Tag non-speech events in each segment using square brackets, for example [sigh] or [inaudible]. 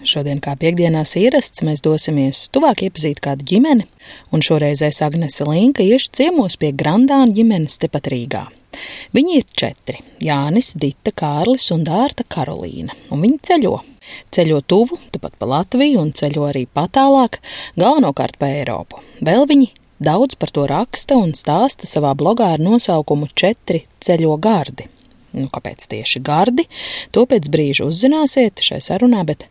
Šodien, kā piekdienās ierasts, mēs dosimies tuvāk iepazīt kādu ģimeni, un šoreizēs Agnese Linka iešu ciemos pie Grandāna ģimenes tepat Rīgā. Viņi ir četri - Jānis, Dita, Kārlis un Dārta Karolīna, un viņi ceļo. Ceļo tuvu, tepat pa Latviju, un ceļo arī patālāk, galvenokārt pa Eiropu. Vēl viņi daudz par to raksta un stāsta savā blogā ar nosaukumu Četri ceļo gardi. Nu, kāpēc tieši gardi? To pēc brīža uzzināsiet šai sarunā, bet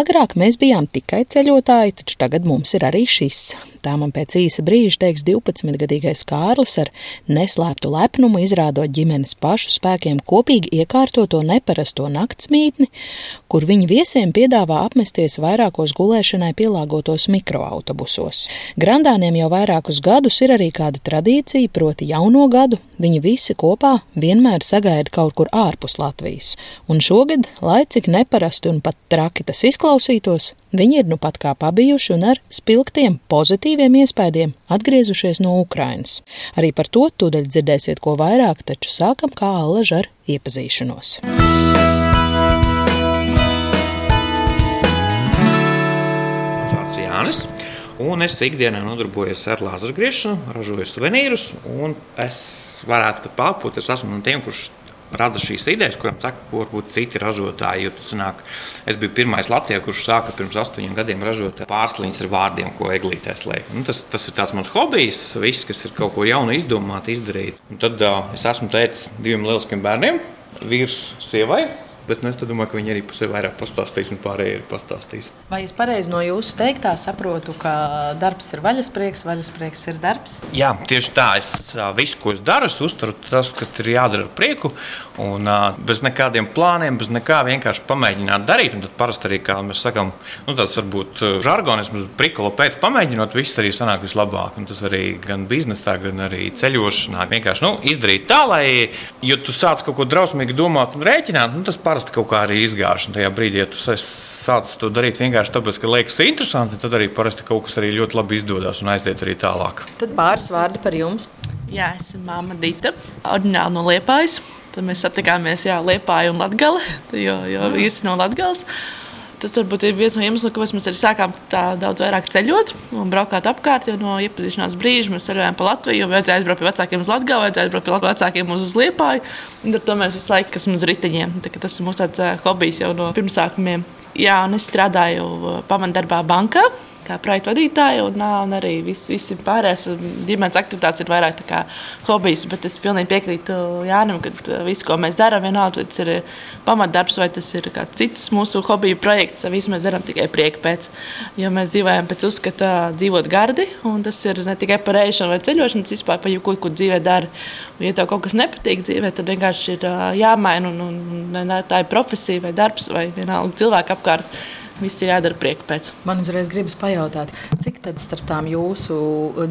Agrāk mēs bijām tikai ceļotāji, taču tagad mums ir arī šis. Tā man pēc īsa brīža teiks 12-gadīgais Kārlis ar neslēptu lepnumu, izrādot ģimenes pašu spēkiem kopīgi iekārtoto neparasto naktsmītni, kur viņi viesiem piedāvā apmesties vairākos gulēšanai pielāgotos mikroautobusos. Grandāniem jau vairākus gadus ir arī kāda tradīcija, proti jauno gadu viņi visi kopā vienmēr sagaida kaut kur ārpus Latvijas. Un šogad, lai cik neparasti un pat traki tas izklausās, izklausītos, viņi ir nu pat kā pabijuši un ar spilgtiem, pozitīviem iespējām atgriezušies no Ukrainas. Arī par to tūdaļ dzirdēsiet ko vairāk, taču sākam kā allaž ar iepazīšanos. Vārds Jānis. Un es ikdienā nodarbojos ar lāzera griešanu, ražoju suvenīrus. Es varētu pat pārpūt, es esmu no tiem, kurš rada šīs idejas, kurām saka, ko varbūt citi ražotāji. Sanāk, es biju pirmais Latvijā, kurš sāka pirms astoņiem gadiem ražot pārsliņas ar vārdiem, ko eglītēs liek. Nu, tas, tas ir tāds mans hobijs, viss, kas ir kaut ko jaunu izdomāt, izdarīt. Un tad uh, es esmu teicis diviem lieliskiem bērniem, vīrs, sievai. Bet nu, es domāju, ka viņi arī sevi vairāk pastāstīs, un pārējie ir pastāstīs. Vai es pareizi no jūsu teiktā saprotu, ka darbs ir vaļasprieks, vaļasprieks ir darbs? Jā, tieši tā. Es visu, ko es daru, es uzturu tas, ka ir jādara ar prieku. Un, bez nekādiem plāniem, bez nekā vienkārši pamēģināt darīt. Un tad parasti arī, kā mēs sakām, nu, tas varbūt žargonisms, prikolo pēc pamēģinot, viss arī sanāk vislabāk. Un tas arī gan biznesā, gan arī ceļošanā. Vienkārši nu, izdarīt tā, lai, ja tu sāc kaut ko drausmīgi domāt un rēķināt, nu, tas parasti kaut kā arī izgāž. Un tajā brīdī, ja tu sāc to darīt vienkārši tāpēc, ka liekas interesanti, tad arī parasti kaut kas arī ļoti labi izdodas un aiziet arī tālāk. Tad pāris vārdi par jums. Jā, es esmu Māma Dita, oriģināli no Liepājas. Tad mēs satikāmies Jā, Liepāja un Latgale, [laughs] jo, jo vīrs ir no Latgales. Tas varbūt ir viens no iemesliem, kāpēc mēs arī sākām daudz vairāk ceļot un braukt apkārt. Jau no iepazīšanās brīža mēs ceļojām pa Latviju, jo vajadzēja aizbraukt pie vecākiem uz Latviju, vajadzēja aizbraukt pie vecākiem uz Liepāju. Tad mēs visu laiku esam uz riteņiem. Tas ir mūsu hobijs jau no pirmsākumiem. Jā, un es strādāju pamatdarbā bankā kā projekta vadītāja, un, un arī viss, visi pārējās ģimenes aktivitātes ir vairāk kā hobijs. Bet es pilnīgi piekrītu Jānam, ka viss, ko mēs darām, vienalga, tas ir pamatdarbs vai tas ir kāds cits mūsu hobiju projekts, visu mēs darām tikai prieka pēc. Jo mēs dzīvojam pēc uzskata dzīvot gardi, un tas ir ne tikai par ēšanu vai ceļošanu, tas vispār par jebko, ko dzīvē dara. Un, ja tev kaut kas nepatīk dzīvē, tad vienkārši ir jāmaina, un, un, un tā ir profesija vai darbs vai vienalga cilvēku apkārt Viss ir jādara prieka pēc. Man uzreiz gribas pajautāt, cik tad starp tām jūsu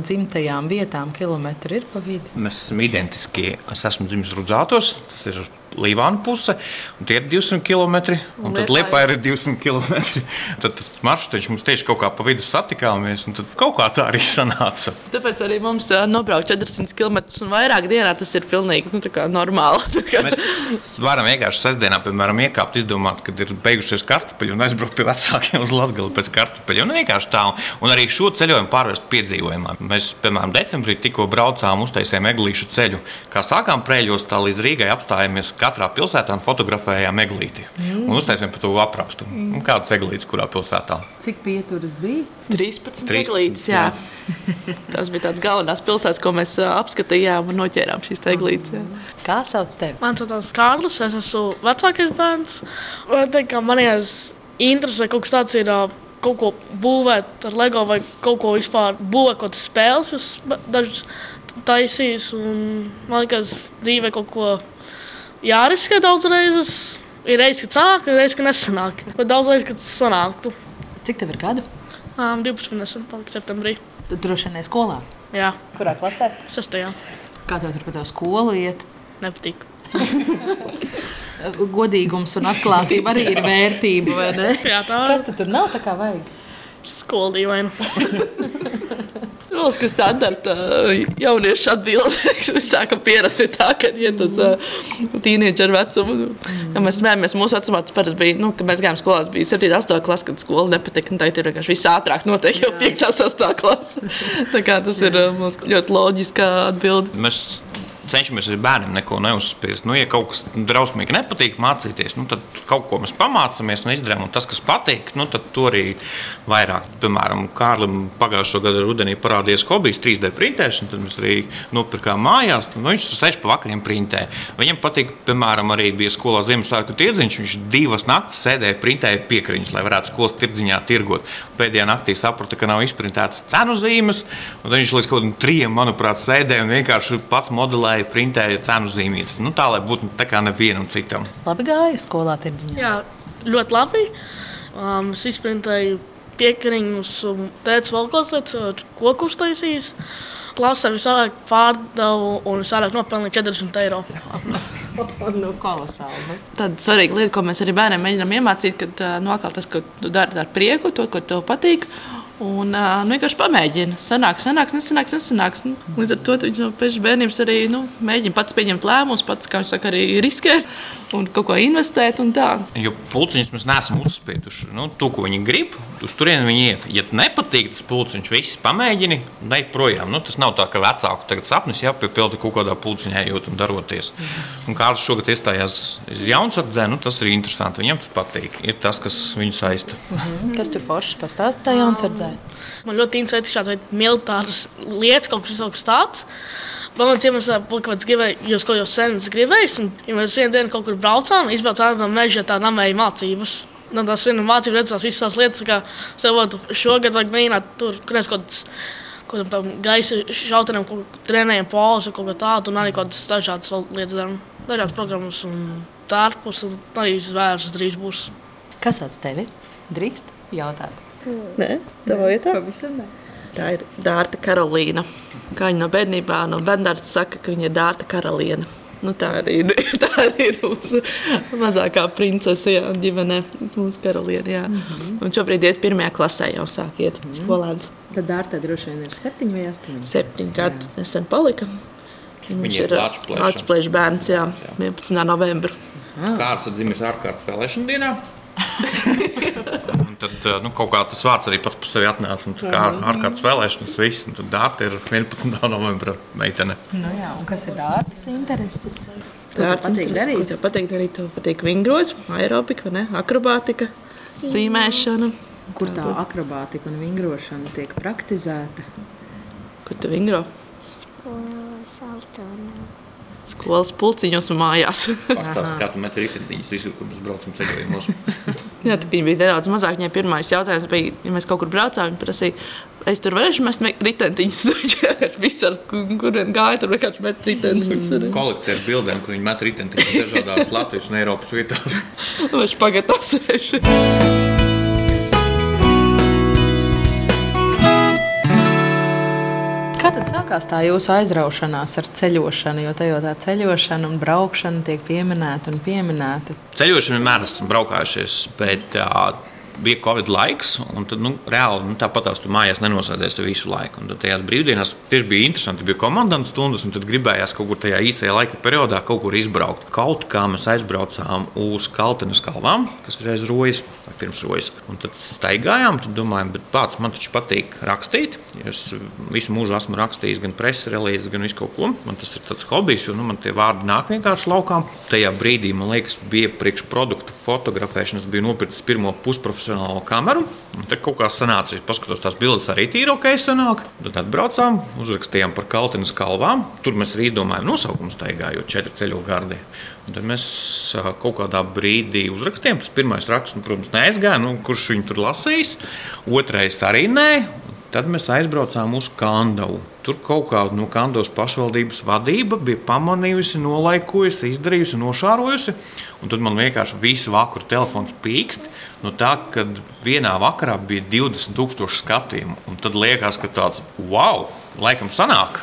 dzimtajām vietām kilometri ir pa vidu? Mēs esam identiski. Es esmu dzimis Rudzātos, tas ir Līvāna puse, un tie ir 200 km. Un tad Lietuvā ir 200 km. [laughs] Tad tas maršruts mums tieši kaut kā pa vidu satikāmies, un kaut kā tā arī sanāca. Tāpēc arī mums nobraukt 400 km un vairāk dienā tas ir pilnīgi nu, normāli. [laughs] Mēs varam vienkārši sestdienā, piemēram, iekāpt, izdomāt, kad ir beigušies kartupeļi un aizbraukt pie vecākiem uz Latviju pēc kartupeļu. Un vienkārši tā, un arī šo ceļojumu pārvest piedzīvojumā. Mēs, piemēram, decembrī tikko braucām, uztaisījām eglīšu ceļu. Kā sākām prēļos, tā līdz Rīgai apstājāmies katrā pilsētā un fotografējām eglīti. Mm. Un uztaisījām par to aprakstu. Mm. Kādas eglītes, kurā pilsētā? Cik pieturas bija? 13, 13 eglītes. Jā. Jā. [laughs] Tas bija tāds galvenās pilsētas, ko mēs apskatījām un noķērām šīs eglītes. Jā. Kā sauc tevi? Man sauc Kārlis, es esmu vecākais bērns. Teikt, manējās interesi vai kaut kas tāds ir. Kaut ko būvēt ar LEGO vai kaut ko vispār būvēt, kaut kādas spēles, jūs dažus taisīs. Man liekas, dzīvē kaut ko jāriskē daudz reizes. Ir reizes, kad sanāk, ir reizes, kad nesanāk. Bet daudz reizes, kad sanāktu. Cik tev ir gadu? Um, 12. Nesen, septembrī. Tu droši vien skolā. Jā. Kurā klasē? Sestajā. Kā tev tur pa to skolu iet? Nepatīk. [laughs] Godīgums un atklātība arī ir vērtība, vai ne? [laughs] Jā, tā Kas tad tur nav tā kā vajag? Skola dīvaina. Liekas, [laughs] ka standarta jauniešu atbildīgs. [laughs] Mēs sākam pierast pie tā, ka iet uz uh, tīnieģeru vecumu. Ja mēs smējamies, mūsu vecumā tas parasti bija, nu, kad mēs gājām skolā, tas bija 7, 8 klase, kad skola nepatika. Nu, Tagad ir vienkārši viss ātrāk, notiek jau 5, 8 klase. Tā kā tas ir uh, mums ļoti loģiska atbilde. Mēs cenšamies arī bērniem neko neuzspiest. Nu, ja kaut kas drausmīgi nepatīk mācīties, nu, tad kaut ko mēs pamācāmies un izdarām. Un tas, kas patīk, nu, tad to arī vairāk. Piemēram, Kārlim pagājušā gada rudenī parādījās hobijs 3D printēšana. Tad mēs arī nopirkām mājās. Nu, viņš tur sēž pa vakariem printē. Viņam patīk, piemēram, arī bija skolā Ziemassvētku tirdziņš. Viņš divas naktis sēdēja printēja piekriņus, lai varētu skolas tirdziņā tirgot. Pēdējā naktī saprata, ka nav izprintētas cenu zīmes. Viņš līdz kaut kādiem trim, manuprāt, sēdēja un vienkārši pats modelēja vai printēja cenu zīmītes. Nu, tā lai būtu tā kā nevienam citam. Labi gāja skolā tirdziņā. Jā, ļoti labi. Um, es izprintēju piekariņus, un tēvs vēl kaut kāds koku uztaisījis. Klasē visvairāk pārdevu un visvairāk nopelnīju 40 eiro. [laughs] nu, kolosāli. Ne? Tāda svarīga lieta, ko mēs arī bērniem mēģinām iemācīt, ka nu, tas, ko tu dari ar prieku, to, ko tev patīk. Un uh, nu, vienkārši pamēģina. Sanāks, sanāks, nesanāks, nesanāks. Nu, līdz ar to viņš no bērnības arī nu, mēģina pats pieņemt lēmumus, pats, kā viņš saka, arī riskēt un kaut ko investēt. Jo pulciņus mēs neesam uzspieduši. Nu, to, ko viņi grib, uz turieni viņi iet. Ja nepatīk tas pulciņš, viss pamēģini, dai projām. Nu, tas nav tā, ka vecāku tagad sapnis jāpiepilda kaut kādā pulciņā, ejot un daroties. Un Kārlis šogad iestājās Jaunzardzē, nu, tas ir interesanti. Viņam tas patīk. Ir tas, kas viņu saista. Mhm. Kas tur foršs pastāstīja Jaunzardzē? Man ļoti interesē šādas militāras lietas, kaut kas tāds. Man liekas, ja mēs kaut kādā gribējām, jūs kaut ko sen gribējāt, un ja mēs vienu dienu kaut kur braucām, izbraucām no meža, tā namēja mācības. No tās vienas mācības redzēs visas tās lietas, kā sevotu šogad vajag mēģināt tur, kur es kaut kādā kaut kādam gaisa šautenam, ko trenējam pauzi, kaut ko tādu, un arī kaut kādas dažādas lietas darām, dažādas programmas un darbus, un arī zvērs drīz būs. Kas sauc tevi? Drīkst jautāt? Nē, tā vietā. Pavisam ne. Tā ir Dārta Karolīna. Kā viņa no bērnībā no bērnības saka, ka viņa ir Dārta Karaliene. Nu, tā arī ir, [laughs] tā arī ir mūsu mazākā princese, jā, ģimene, mūsu karaliene. Jā. Mm -hmm. Un šobrīd iet pirmajā klasē, jau sāk iet mm -hmm. skolēns. Tad Dārta droši vien ir septiņi vai astoņi. Septiņi gadi nesen palika. Viņš ir Latvijas bērns, jā, 11. novembrī. Kāds ir dzimis ārkārtas vēlēšana dienā? Tad nu, kaut kā tas vārds arī pats par sevi atnāca. Kā ārkārtas vēlēšanas, viss. Tad dārta ir 11. novembra meitene. Nu jā, un kas ir dārtas intereses? Dārta patīk darīt. Tev patīk darīt, tev patīk vingrot, aerobika, ne? akrobātika, zīmēšana. Kur tā akrobātika un vingrošana tiek praktizēta? Kur tu vingro? Skolā, saltonā skolas pulciņos un mājās. [laughs] Pastāstiet, kā tu meti riteņus visur, kur mēs braucam ceļojumos. [laughs] Jā, tā bija nedaudz mazāk. Viņai pirmais jautājums bija, ja mēs kaut kur braucām, viņa prasīja, es tur varēšu mest riteņus. [laughs] Visur, kur vien gāja, tur vienkārši met riteņus. Mm. Kolekcija ar bildēm, kur viņi met riteņus dažādās Latvijas un Eiropas vietās. Viņš pagatavs. Kā tad sākās tā jūsu aizraušanās ar ceļošanu? Jo tajā tā ceļošana un braukšana tiek pieminēta un pieminēta. Ceļošana vienmēr esmu braukājušies, bet bija Covid laiks, un tad, nu, reāli nu, tāpat tās tu mājās nenosēdies visu laiku. Un tad tajās brīvdienās tieši bija interesanti, bija komandas stundas, un tad gribējās kaut kur tajā īsajā laika periodā kaut kur izbraukt. Kaut kā mēs aizbraucām uz Kaltenes kalvām, kas ir aiz rojas, vai pirms rojas. Un tad staigājām, tad domājām, bet pats man taču patīk rakstīt. Es visu mūžu esmu rakstījis gan preses relīzes, gan visu kaut ko. Man tas ir tāds hobijs, jo nu, man tie vārdi nāk vienkārši laukā. Tajā brīdī, man liekas, bija priekšproduktu fotografēšanas, bija nopircis pirmo pusprofesionālu profesionālo kameru. Tur kaut kā sanāca, ja paskatos tās bildes, arī tīri ok, sanāk. Tad atbraucām, uzrakstījām par Kaltinas kalvām. Tur mēs arī izdomājām nosaukumu staigājot četri ceļu gardi. Un tad mēs kaut kādā brīdī uzrakstījām. Tas pirmais raksts, nu, protams, neaizgāja, nu, kurš viņu tur lasīs. Otrais arī nē. Tad mēs aizbraucām uz Kandavu. Tur kaut kāda no Kandavas pašvaldības vadība bija pamanījusi, nolaikojusi, izdarījusi, nošārojusi. Un tad man vienkārši visu vakaru telefons pīkst. No tā, ka vienā vakarā bija 20,000 skatījumu. Un tad liekas, ka tāds wow, laikam sanāk.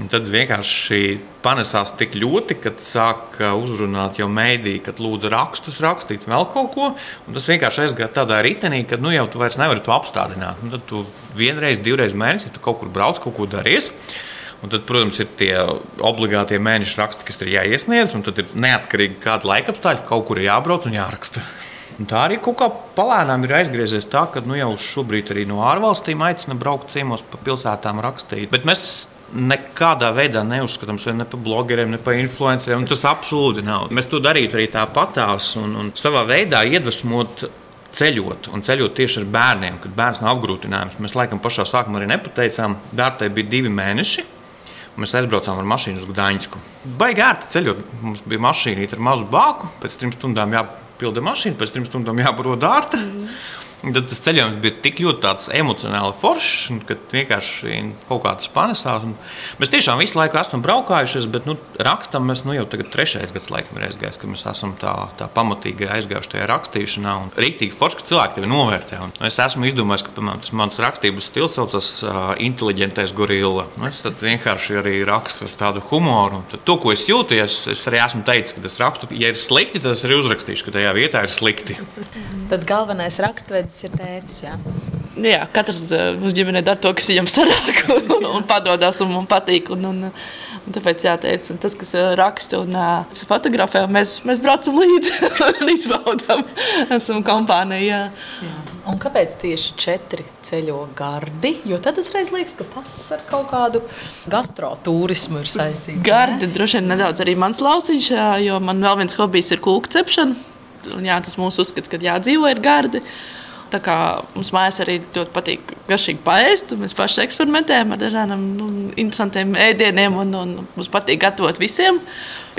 Un tad vienkārši panesās tik ļoti, ka sāka uzrunāt jau mēdī, kad lūdzu rakstus, rakstīt vēl kaut ko. Tas vienkārši aizgāja tādā ritenī, ka nu, jau tu vairs nevari to apstādināt. Un tad tu vienreiz, divreiz mēnesī tu kaut kur brauc, kaut ko darīsi. Un tad, protams, ir tie obligātie mēneša raksti, kas ir jāiesniedz, un tad ir neatkarīgi kāda laika apstākļa, kaut kur jābrauc un jāraksta. [laughs] Un tā arī kaut kā palēnām ir aizgriezies tā, ka nu, jau šobrīd arī no ārvalstīm aicina braukt ciemos pa pilsētām rakstīt. Bet mēs nekādā veidā neuzskatām sevi ne par blogeriem, ne par influenceriem. Tas absolūti nav. Mēs to darītu arī tāpatās un, un savā veidā iedvesmot ceļot un ceļot tieši ar bērniem, kad bērns nav apgrūtinājums. Mēs laikam pašā sākumā arī nepateicām, Dārtai bija divi mēneši. Mēs aizbraucām ar mašīnu uz Gdaņsku. Baigi ērti ceļot. Mums bija mašīna ar mazu bāku, pēc trim stundām jāpilda mašīna, pēc trim stundām jābaro dārta. Mm. Tad tas ceļojums bija tik ļoti emocionāli foršs, ka vienkārši kaut kā tas panesās. Mēs tiešām visu laiku esam braukājušies, bet nu, rakstam mēs nu, jau tagad trešais gads laikam ir aizgājis, kad mēs esam tā, tā pamatīgi aizgājuši tajā rakstīšanā. Un rītīgi forši, ka cilvēki tevi novērtē. Un es esmu izdomājis, ka piemēram, tas mans rakstības stils saucas uh, inteliģentais gorilla. Nu, es vienkārši arī rakstu ar tādu humoru. Un to, ko es jūtu, es, es arī esmu teicis, ka es rakstu, ja ir slikti, tad es arī uzrakstīšu, ka tajā vietā ir slikti. Tad galvenais rakstvedis tētis ir tētis. Jā. Jā, katrs uz ģimenē dara to, kas viņam sanāk, un, un padodas, un man patīk. Un, un, un tāpēc jāteic, un tas, kas raksta un uh, fotografē, mēs, mēs braucam līdzi un [laughs] izbaudām. Esam kompānija. Jā. Un kāpēc tieši četri ceļo gardi? Jo tad uzreiz liekas, ka tas ar kaut kādu gastroturismu ir saistīts. Gardi droši vien nedaudz arī mans lauciņš, jo man vēl viens hobijs ir kūku cepšana. Un, jā, tas mūsu uzskats, ka jādzīvo ir gardi. Tā kā mums mājās arī ļoti patīk garšīgi paēst, mēs paši eksperimentējam ar dažādiem nu, interesantiem ēdieniem, un, un mums patīk gatavot visiem.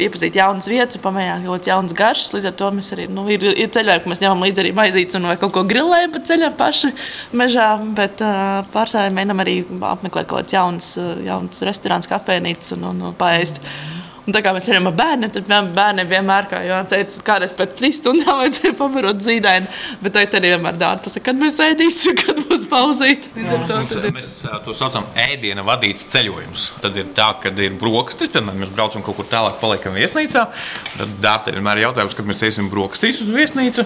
Iepazīt jaunas vietas, pamēģināt kaut kādas jaunas garšas. Līdz ar to mēs arī nu, ir, ir ceļojumi, mēs ņemam līdzi arī maizītes un kaut ko grilējam pa ceļam paši mežā. Bet uh, pārsvarā mēģinām arī apmeklēt kaut kādas jaunas, jaunas restorāns, kafejnīcas un, un, un paēst. Mm. Un tā kā mēs ejam ar bērniem, tad bērniem vienmēr, kā Jānis teica, kādreiz pēc trīs stundām [laughs] vajadzēja pavarot zīdaini. Bet tā arī vienmēr dārta pasaka, kad mēs ēdīsim, [laughs] kad būs pauzīt. To, ir... Mēs to saucam ēdiena vadīts ceļojums. Tad ir tā, ka ir brokastis, piemēram, mēs braucam kaut kur tālāk, paliekam viesnīcā. Tad dārta vienmēr ir jautājums, kad mēs iesim brokastīs uz viesnīcu.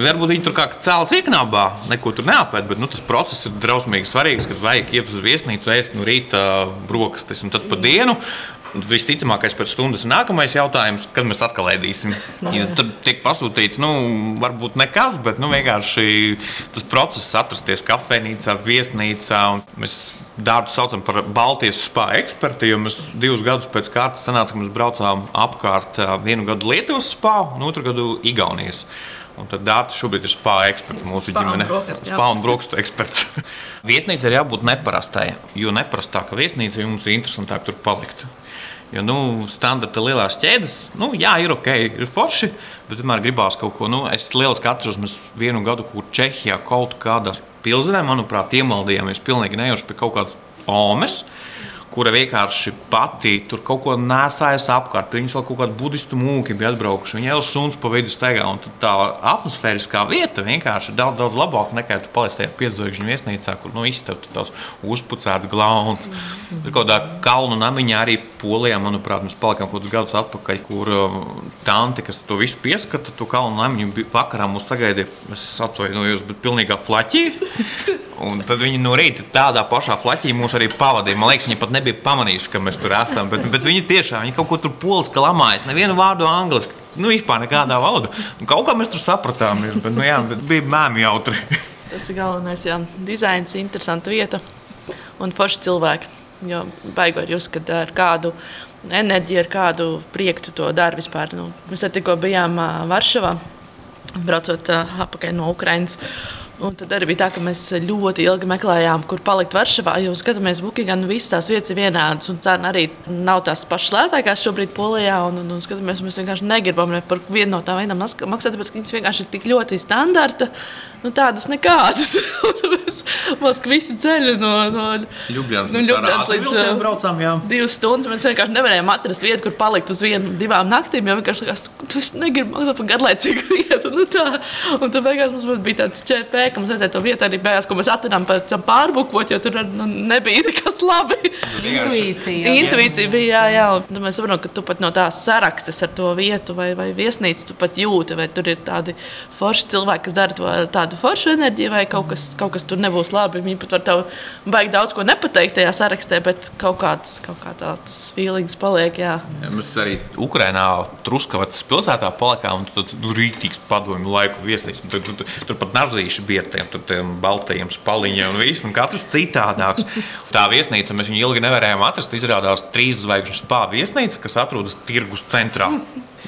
Varbūt viņi tur kā cēlus ieknābā, neko tur neapēd, bet nu, tas process ir drausmīgi svarīgs, kad vajag iet uz viesnīcu, ēst no rīta brokastis un tad pa dienu Visticamākais pēc stundas nākamais jautājums, kad mēs atkal ēdīsim. Ja tad tiek pasūtīts, nu, varbūt nekas, bet nu, vienkārši tas process atrasties kafejnīcā, viesnīcā. Mēs Dārtu saucam par Baltijas spāņu ekspertu, jo mēs divus gadus pēc kārtas sanāca, ka mēs braucām apkārt vienu gadu Lietuvas spāņu un otru gadu Igaunijas. Un tad Dārta šobrīd ir spāņu eksperts mūsu ģimenē. Spāņu brokastu eksperts. [laughs] viesnīca ir jābūt neparastai, jo neparastāka viesnīca jums ir interesantāk tur palikt. Jo nu, standarta lielās ķēdes, nu, jā, ir ok, ir forši, bet vienmēr gribās kaut ko. Nu, es lieliski atceros, mēs vienu gadu, kur Čehijā kaut kādās pilsētās, manuprāt, iemaldījāmies pilnīgi nejauši pie kaut kādas omes kura vienkārši pati tur kaut ko nesājas apkārt. Viņus vēl kaut kādu budistu mūki bija atbraukuši. Viņa jau suns pa vidu steigā. Un tā atmosfēriskā vieta vienkārši ir daudz, daudz labāka nekā tu paliec tajā piedzvaigžņu viesnīcā, kur nu, izstāv tās uzpucēts glauns. Tur kaut kādā kalnu namiņā arī Polijā, manuprāt, mēs palikām kaut kādus gadus atpakaļ, kur uh, tanti, kas to visu pieskata, to kalnu namiņu vakarā mūs sagaidīja. Es atvainojos, bet pilnīgā flaķī. Un tad viņi no rīta tādā pašā flaķī mūs arī pavadīja. Man liekas, viņi pat nebija pamanījuši, ka mēs tur esam. Bet, bet viņi tiešām viņi kaut ko tur poliski lamājas. Nevienu vārdu angliski. Nu, vispār nekādā valodā. Un kaut kā mēs tur sapratām, bet, nu, jā, bet bija mēmī jautri. [laughs] Tas ir galvenais, jā. Dizains, interesanta vieta un forši cilvēki. Jo baigot jūs, kad ar kādu enerģiju, ar kādu prieku to dara vispār. Nu, mēs tikko bijām Varšavā, braucot atpakaļ no Ukrainas. Un tad arī bija tā, ka mēs ļoti ilgi meklējām, kur palikt Varšavā. Jo skatāmies, Bukigā nu, visas tās vietas ir vienādas, un cena arī nav tās pašas lētākās šobrīd Polijā. Un, un, un skatāmies, mēs vienkārši negribam ne par vienu no tām vienām maksāt, tāpēc ka viņas vienkārši ir tik ļoti standarta. Nu, tādas nekādas. [laughs] Mēs visu ceļu no, no Ljubljana Nu, Ljubljanas līdz, līdz braucām. Jā. divas stundas. Mēs vienkārši nevarējām atrast vietu, kur palikt uz vienu, divām naktīm. Jo vienkārši likās, tu negribi maksāt par garlaicīgu [laughs] vietu. Nu, tā. un tad beigās mums bija tāds ČP, ka mums vajadzēja to vietu arī beigās, ko mēs atradām pēc tam pārbukot, jo tur nu, nebija nekas labi. Intuīcija. Intuīcija bija, jā, jā. Un tad mēs saprotam, ka tu pat no tās sarakstes ar to vietu vai, vai viesnīcu tu pat jūti, vai tur ir tādi forši cilvēki, kas dara to ar tādu foršu enerģiju, vai kaut kas, kaut kas tur nebūs labi. Viņi pat var tev baigi daudz ko nepateikt tajā sarakstē, bet kaut kāds, kaut kā tā, tas feelings paliek, jā. Ja mēs arī Ukrainā, Truskavas pilsētā palikām, un tur tur rītīgs padomju laiku viesnīca. Tur, tur, tur, tur pat narzīši bija tiem, tiem baltajiem spaliņiem un viss, un katrs citādāks. Tā viesnīca mēs viņu ilgi nevarējām atrast. Izrādās trīs zvaigžņu spā viesnīca, kas atrodas tirgus centrā.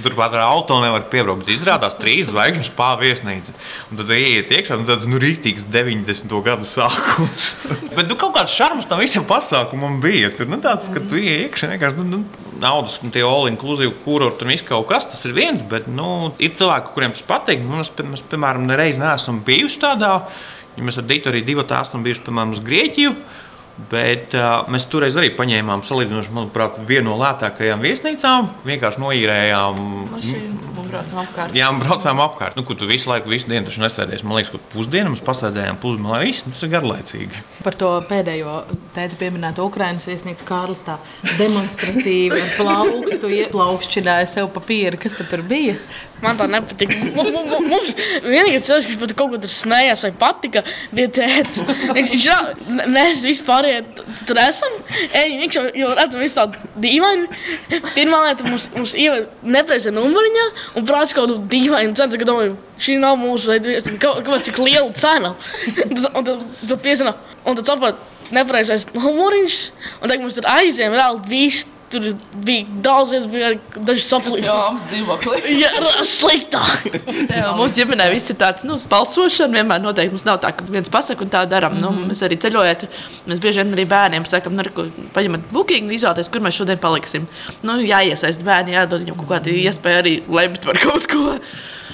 Turpat ar auto nevar piebraukt. Izrādās trīs zvaigžņu spā viesnīca. Un tad ieiet iekšā, un tāds nu, rītīgs 90. gada sākums. [laughs] Bet nu, kaut kāds šarms tam visam pasākumam bija. Tur nu, tāds, ka tu ieiet iekšā vienkārši. Nu, nu, Naudas, un tie all-inclusive kurorti un viss kaut kas, tas ir viens, bet nu, ir cilvēki, kuriem tas patīk. Mums, mēs, piemēram, nereiz neesam bijuši tādā. Ja mēs ar Dītu arī divi tā esam bijuši, piemēram, uz Grieķiju. Bet uh, mēs toreiz arī paņēmām, salīdzinoši, manuprāt, vienu no lētākajām viesnīcām. Vienkārši noīrējām Mašīnu un braucam apkārt. Jā, braucām apkārt. Nu, kur tu visu laiku, visu dienu nesēdies. Man liekas, ka pusdienu mēs pasēdējām lai viss tas ir garlaicīgi. Par to pēdējo tēta pieminēto Ukraiņas viesnīcu Kārlis tā demonstratīvi plaukstu ieplaukšķināja sev papīru. Kas tad tur bija? Man tā nepatīk. Mums, vienīgais cilvēks, kurš pat kaut ko tur smējās vai patika, bija tēta. Viņš m- mēs vispār tur esam. Ejam, jau, jau redzam visu tādu dīvainu. Pirmā lieta mums, mums ievada nepreizē numuriņā un prāts kaut kādu dīvainu cenu. Tad domāju, šī nav mūsu veida, kāpēc cik liela cena. Un tad- tad, piezina, un tad saprot, nepreizais numuriņš. Un tagad mums tur aizjām reāli viss. Tur bija daudz, es biju arī daži saplīsi. Jā, mums dzīvoklī. Jā, sliktāk. [laughs] Jā, mums ģimenē viss ir tāds nu, balsošana. Vienmēr noteikti mums nav tā, ka viens pasakā un tā darām. Mm -hmm. nu, mēs arī ceļojam. Mēs bieži vien arī bērniem sakām, nu, paņemat booking, izvēlēties, kur mēs šodien paliksim. Nu, jāiesaist bērni, jādod viņam kaut kāda iespēja arī lemt par kaut ko.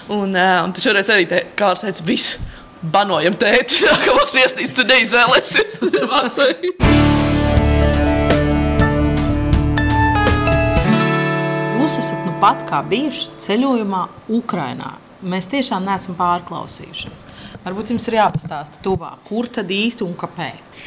Un, uh, un tas šoreiz arī te, kā teica, viss. Banojam tēti, [laughs] ka mums viesnīca neizvēlēsies. [laughs] Jūs esat nu pat kā bijuši ceļojumā Ukrajinā. Mēs tiešām neesam pārklausījušies. Varbūt jums ir jāpastāsta tuvāk, kur tad īsti un kāpēc.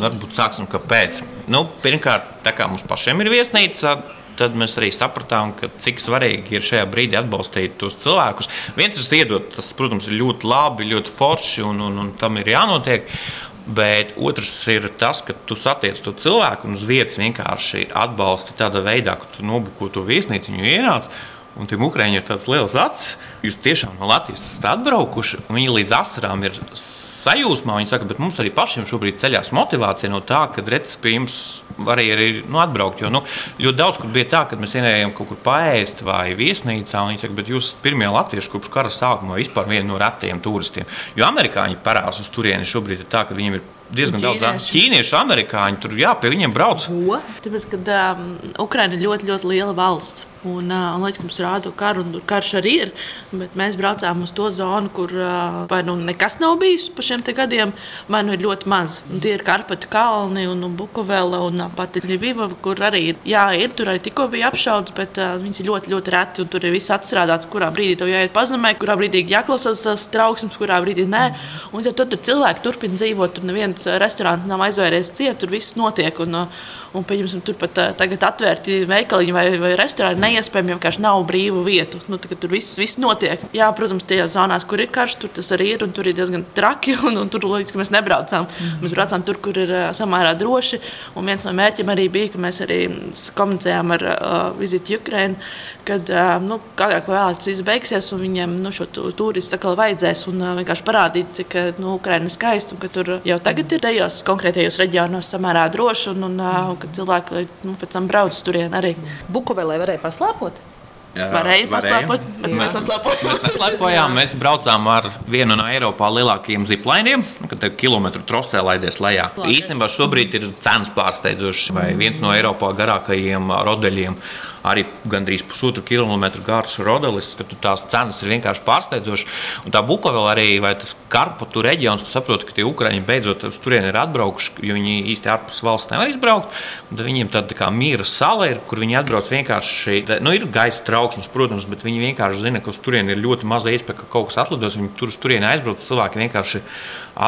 Varbūt sāksim, kāpēc. Nu, pirmkārt, tā kā mums pašiem ir viesnīca. Tad mēs arī sapratām, ka cik svarīgi ir šajā brīdī atbalstīt tos cilvēkus. Viens ir iedot, tas, protams, ir ļoti labi, ļoti forši un, un, un tam ir jānotiek. Bet otrs ir tas, ka tu satiec to cilvēku un uz vietas vienkārši atbalsti tādā veidā, ka tu nobuko to viesnīcu, viņu ienāc. Un tiem ukrāņiem ir tāds liels acis. Jūs tiešām no Latvijas esat atbraukuši. Viņi līdz asarām ir sajūsmā. Viņi saka, bet mums arī pašiem šobrīd ceļās motivācija no tā, ka redzes pie jums var arī nu, atbraukt. Jo nu, ļoti daudz kur bija tā, ka mēs ienējām kaut kur paēst vai viesnīcā. Viņi saka, bet jūs esat pirmie latvieši kopš kara sākuma vispār vieni no retajiem turistiem. Jo amerikāņi parās uz turieni šobrīd ir tā, ka viņiem ir diezgan daudz Ķīnieši. ķīniešu, amerikāņu. Tur jā, pie viņiem brauc. Ko? Tāpēc, ka um, Ukraina ir ļoti, ļoti liela valsts. Un, uh, un tam mums rāda karu, un tur karš arī ir. Bet mēs braucām uz to zonu, kur uh, vai nu nekas nav bijis pa šiem gadiem, vai nu ir ļoti maz. Un tie ir Karpatu kalni un, un Bukavela un pati Ļiviva, kur arī ir. Jā, ir tur arī tikko bija apšaudas, bet uh, viņas ir ļoti, ļoti reti. Tur ir viss atstrādāts, kurā brīdī tev jāiet pazemē, kurā brīdī jāklausās tas trauksmes, kurā brīdī nē. Un tad tur, cilvēki turpina dzīvot, tur neviens restorāns nav aizvēries ciet, tur viss notiek. Un, uh, Un, pieņemsim, tur pat uh, tagad atvērti veikaliņi vai, vai restorāni neiespējami, jo vienkārši nav brīvu vietu. Nu, tur viss, viss notiek. Jā, protams, tajās zonās, kur ir karš, tur tas arī ir tur ir diezgan traki. [laughs] Un, un tur līdz mēs nebraucām. Mm. Mēs braucām tur, kur ir samērā droši. Un viens no mērķiem arī bija, ka mēs arī komunicējām ar uh, Vizitu Ukrainu, kad nu, agrāk vai vēlāk viss beigsies un viņiem nu, šo tu- turistu atkal vajadzēs. Un vienkārši parādīt, cik uh, nu, Ukraina ir skaista un ka tur jau tagad ir tajos konkrētajos reģionos samērā droši. Un, un, uh, ka cilvēki nu, pēc tam brauc uz turieni arī. Bukovelē varēja paslēpot? Varēja paslēpot, bet mēs neslēpojam. Mēs lepojām, [laughs] mēs braucām ar vienu no Eiropā lielākajiem ziplainiem, kad te kilometru trosē laidies lejā. Īstenībā šobrīd ir cenas pārsteidzošas, vai viens no Eiropā garākajiem rodeļiem. Arī gandrīz pusotru kilometru garš rodelis, ka tās cenas ir vienkārši pārsteidzošas. Un tā Bukavela arī, vai tas Karpatu reģions, tu saproti, ka tie Ukraiņi beidzot uz turieni ir atbraukuši, jo viņi īsti ārpus valsts nevar izbraukt. Viņiem tāda tā kā mīra sala ir, kur viņi atbrauc vienkārši. Nu, ir gaisa trauksmes, protams, bet viņi vienkārši zina, ka uz turieni ir ļoti maza iespēja, ka kaut kas atlidos. Viņi tur uz turieni aizbrauc, cilvēki vienkārši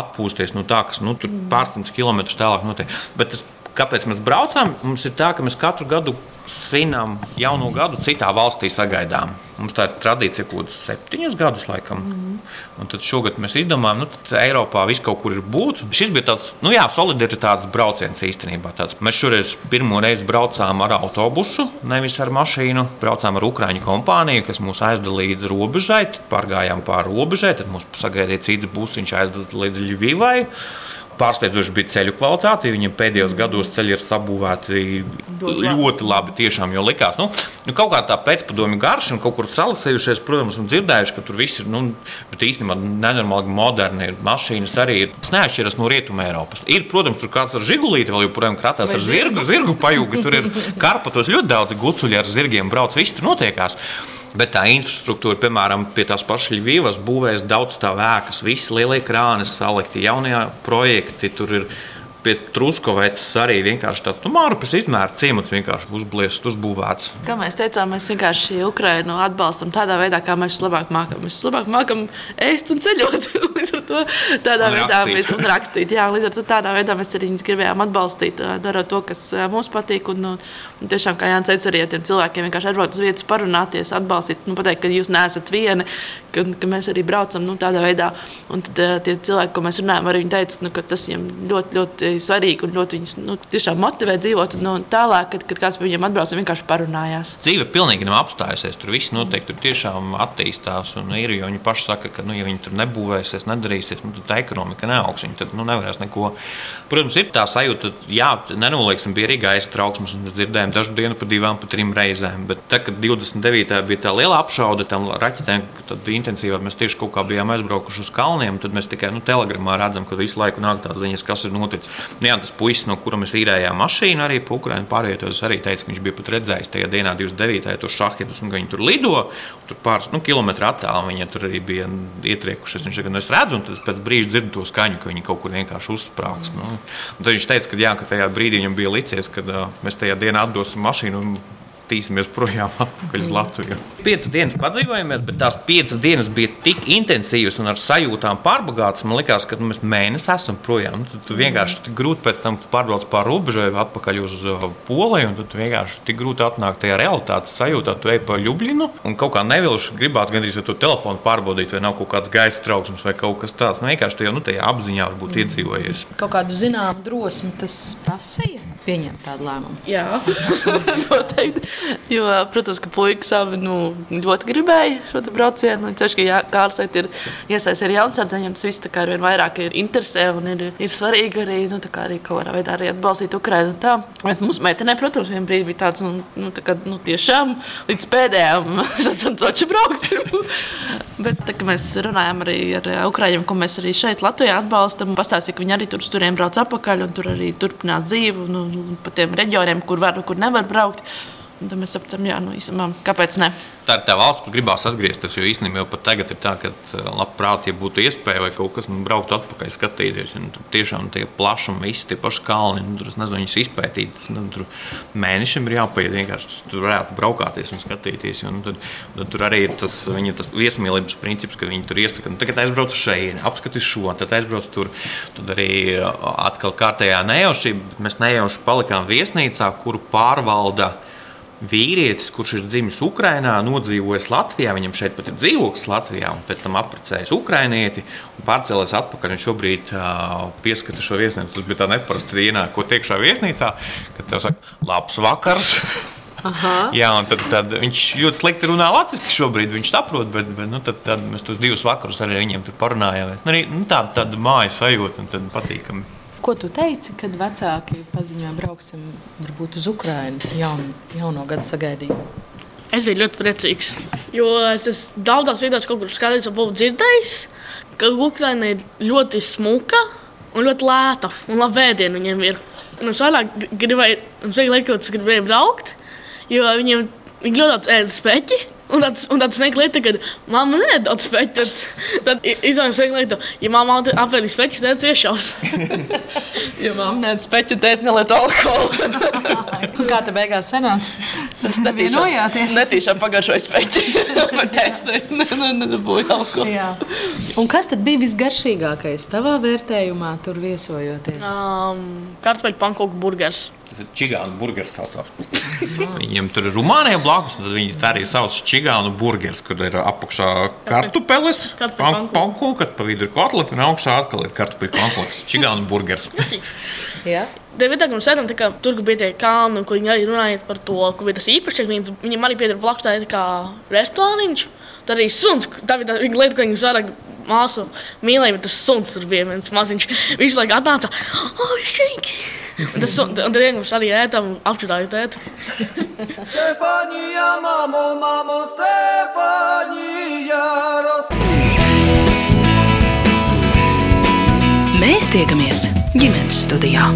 atpūsties no tā, kas nu, tur pārsimtus kilometrus tālāk notiek. Bet tas Kāpēc mēs braucām? Mums ir tā, ka mēs katru gadu svinam jauno gadu citā valstī sagaidām. Mums tā ir tradīcija, kaut kādus septiņus gadus, laikam. Mm. Un tad šogad mēs izdomājām, nu, ka Eiropā viss kaut kur ir būt. Šis bija tāds, nu jā, solidaritātes brauciens īstenībā. Tāds. Mēs šoreiz pirmo reizi braucām ar autobusu, nevis ar mašīnu. Braucām ar Ukrāņu kompāniju, kas mūs aizdeva līdz robežai, pārgājām pāri robežai, tad mūs sagaidīja cits būs, viņš aizdeva līdz Ļuvivai. Pārsteidzoši bija ceļu kvalitāte. Viņam pēdējos gados ceļi ir sabūvēti ļoti labi. Tiešām, jo likās, nu, nu, kaut kā tā pēcpadomju garša un kaut kur salasējušies, protams, un dzirdējuši, ka tur viss ir nu, īstenībā nenormāli moderni. Ir mašīnas arī ir. Es neatšķiros no Rietumē Eiropas. Ir, protams, tur kāds ar žigulīti vēl joprojām kratās ar zirgu, zirgu pajūgu. Tur ir [laughs] karpatos ļoti daudz gucuļi ar zirgiem brauc. Viss tur notiekās. Bet tā infrastruktūra, piemēram, pie tās pašas Ļuvijas būvēs daudz tā vēkas, visi lielie krāni salikti, jaunie projekti. Tur ir pie Truskovecas arī vienkārši tāds nu, mārupas izmēra ciemats vienkārši uzbliest, uzbūvēts. Kā mēs teicām, mēs vienkārši Ukrainu atbalstam tādā veidā, kā mēs labāk mākam. Mēs labāk mākam ēst un ceļot. [laughs] līdz ar to tādā un veidā rakstīt. mēs un rakstīt. Jā, līdz ar to tādā veidā mēs arī viņus gribējām atbalstīt, darot to, kas mums patīk. Un, un tiešām, kā Jānis teica, arī tiem cilvēkiem vienkārši atbraukt uz vietas, parunāties, atbalstīt, nu, pateikt, ka jūs neesat vieni, ka, ka mēs arī braucam nu, tādā veidā. Un tad tie cilvēki, ko mēs runājam, arī teica, nu, ka tas viņiem ļoti, ļoti svarīgi un ļoti viņus nu, tiešām motivē dzīvot nu, tālāk, kad, kad kāds pie viņiem atbrauc un vienkārši parunājās. Dzīve pilnīgi nav apstājusies. Tur viss noteikti tur tiešām attīstās. Un ir jau viņi paši saka, ka, nu, ja viņi tur nebūvēsies, nedarīsies, nu, tad tā ekonomika neaugs. Viņi tad nu, nevarēs neko. Protams, ir tā sajūta, jā, nenolieksim, bija arī gaisa trauksmes, un mēs dzirdējām dažu dienu pa divām, pa trim reizēm. Bet tad, kad 29. bija tā liela apšaude tam raķetēm, tad intensīvāk mēs tieši kaut kā bijām aizbraukuši uz kalniem, tad mēs tikai nu, telegramā redzam, ka visu laiku nāk tādas ziņas, kas ir noticis. Nu, jā, tas puisis, no kura mēs īrējām mašīnu, arī Ukraiņu pārvietojos, arī teica, ka viņš bija pat redzējis tajā dienā, 29. to šahidus, un viņi tur lido. Tur pāris nu, kilometru attālumā viņi tur arī bija ietriekušies. Viņš teica, nu, es redzu, un pēc brīža dzirdu to skaņu, ka viņi kaut kur vienkārši uzsprāgs. Nu, tad viņš teica, ka, jā, ka tajā brīdī viņam bija licies, ka uh, mēs tajā dienā atdosim mašīnu. Un, tīsimies projām [laughs] atpakaļ uz Latviju. Piecas dienas padzīvojāmies, bet tās piecas dienas bija tik intensīvas un ar sajūtām pārbagātas. Man liekas, ka nu, mēs mēnesi esam projām. Nu, tad vienkārši tik grūti pēc tam pārbraukt pāri robežai, atpakaļ uz Poliju. Tad vienkārši tik grūti atnākt tajā realitātes sajūtā, tu ej pa Ljubļinu un kaut kā nevilši gribās gandrīz ar to telefonu pārbaudīt, vai nav kaut kāds gaisa trauksmes vai kaut kas tāds. Nu, vienkārši tajā, nu, tajā apziņā varbūt iedzīvojies. Kaut kādu zināmu drosmi tas prasīja pieņemt tādu lēmumu. Jā, [laughs] noteikti. Jo, protams, ka puikas abi nu, ļoti gribēja šo braucienu. Ceļš, ka jā, Kārlis ir iesaistīts arī jaunsardzeņiem, tas viss ar vien vairāk ir interesē un ir, ir svarīgi arī, nu, arī kaut kādā veidā arī atbalstīt Ukrainu. Tā. Bet mums meitenē, protams, vienā brīdī bija tāds, nu, nu, tā kā, nu tiešām līdz pēdējām [laughs] sacām, toči brauksim. [laughs] Bet tā, mēs runājam arī ar Ukraiņiem, ko mēs arī šeit Latvijā atbalstam. Pastāstīja, ka viņi arī tur turien brauc atpakaļ un tur arī turpinās dzīvi. Nu, pa tiem reģioniem, kur var, kur nevar braukt. Tad mēs saprotam, jā, nu, īstenībā, kāpēc ne. Tā ir tā valsts, kur gribās atgriezties. Jo īstenībā jau tagad ir tā, ka eh, labprāt, ja būtu iespēja vai kaut kas, nu, braukt atpakaļ, skatīties. Un tur tiešām tie plašumi, visi tie paši kalni, nu, tur nezinu, viņus izpētīt. Nu, tur mēnešiem ir jāpaiet vienkārši. Tur varētu braukāties un skatīties. Un, tad, tad tur arī ir tas, viņa, tas viesmīlības princips, ka viņi tur iesaka, nu, tagad aizbrauc uz šejieni, apskatīs šo, tad aizbrauc tur. Tad arī atkal kārtējā nejaušība. Mēs nejauši palikām viesnīcā, kuru pārvalda vīrietis, kurš ir dzimis Ukrajinā, nodzīvojis Latvijā, viņam šeit pat ir dzīvoklis Latvijā, un pēc tam apprecējis ukrainieti un pārcēlās atpakaļ. Viņš šobrīd uh, pieskata šo viesnīcu. Tas bija tā neparasti ienākot iekšā viesnīcā, kad tev saka, labs vakars! [laughs] Jā, un tad, tad viņš ļoti slikti runā latviešu šobrīd. Viņš saprot, bet, bet nu, tad, tad mēs tos divus vakarus arī viņiem parunājām. Nu, arī nu, tāda, tāda mājas sajūta un patīkami. Ko tu teici, kad vecāki paziņoja, brauksim varbūt uz Ukrajinu jaun, jauno gadu sagaidīt? Es biju ļoti priecīgs, jo es esmu daudzās vietās kur skatījis, jau biju dzirdējis, ka Ukraina ir ļoti smuka un ļoti lēta un labi vēdienu viņiem ir. Un es vairāk gribēju, es gribēju, braukt, jo viņiem Viņi ļoti daudz ēda speķi. Un tāds, un tāds smieklīgs lieta, ka mamma nedod speķi. Tad, tad izdomājums smieklīgs lieta, ja mamma apēdīs speķi, tad ciešās. [laughs] Ja mamma nē, speķu tēt nelieto alkoholu. [laughs] Kā te beigās sanāca? Tas Vienojāties? Netīšām pagaršoja speķi. Bet [laughs] es nedabūju alkoholu. Jā. Un kas tad bija visgaršīgākais tavā vērtējumā, tur viesojoties? Um, Kartupeļu pankūku burgers. Čigānu burgeris. Saucās. [laughs] Viņiem tur ir Rumānija blakus, un tad viņi tā arī sauc čigānu burgeris, kur ir apakšā kartupeles, pankūka, kad pa vidu ir kotleta, un augšā atkal ir kartupeļu pankūks. Čigānu burgeris. [laughs] Jā. Ka mums sēdam, kā tur bija tie kalni, kur viņi arī runāja par to, kur bija tas īpašs. Viņam, viņam arī pieder blakus tā kā restorāniņš. Tad arī suns, tā bija tā lieta, ko viņš vairāk māsu mīlēja, bet tas suns tur bija viens maziņš. Viņš laikam atnāca, oh, šeit! Un tas un tad vienkārši arī ētam, apčurāju tētu. Stefania, mamo, mamo, Stefania, Ros- Mēs tiekamies ģimenes studijā.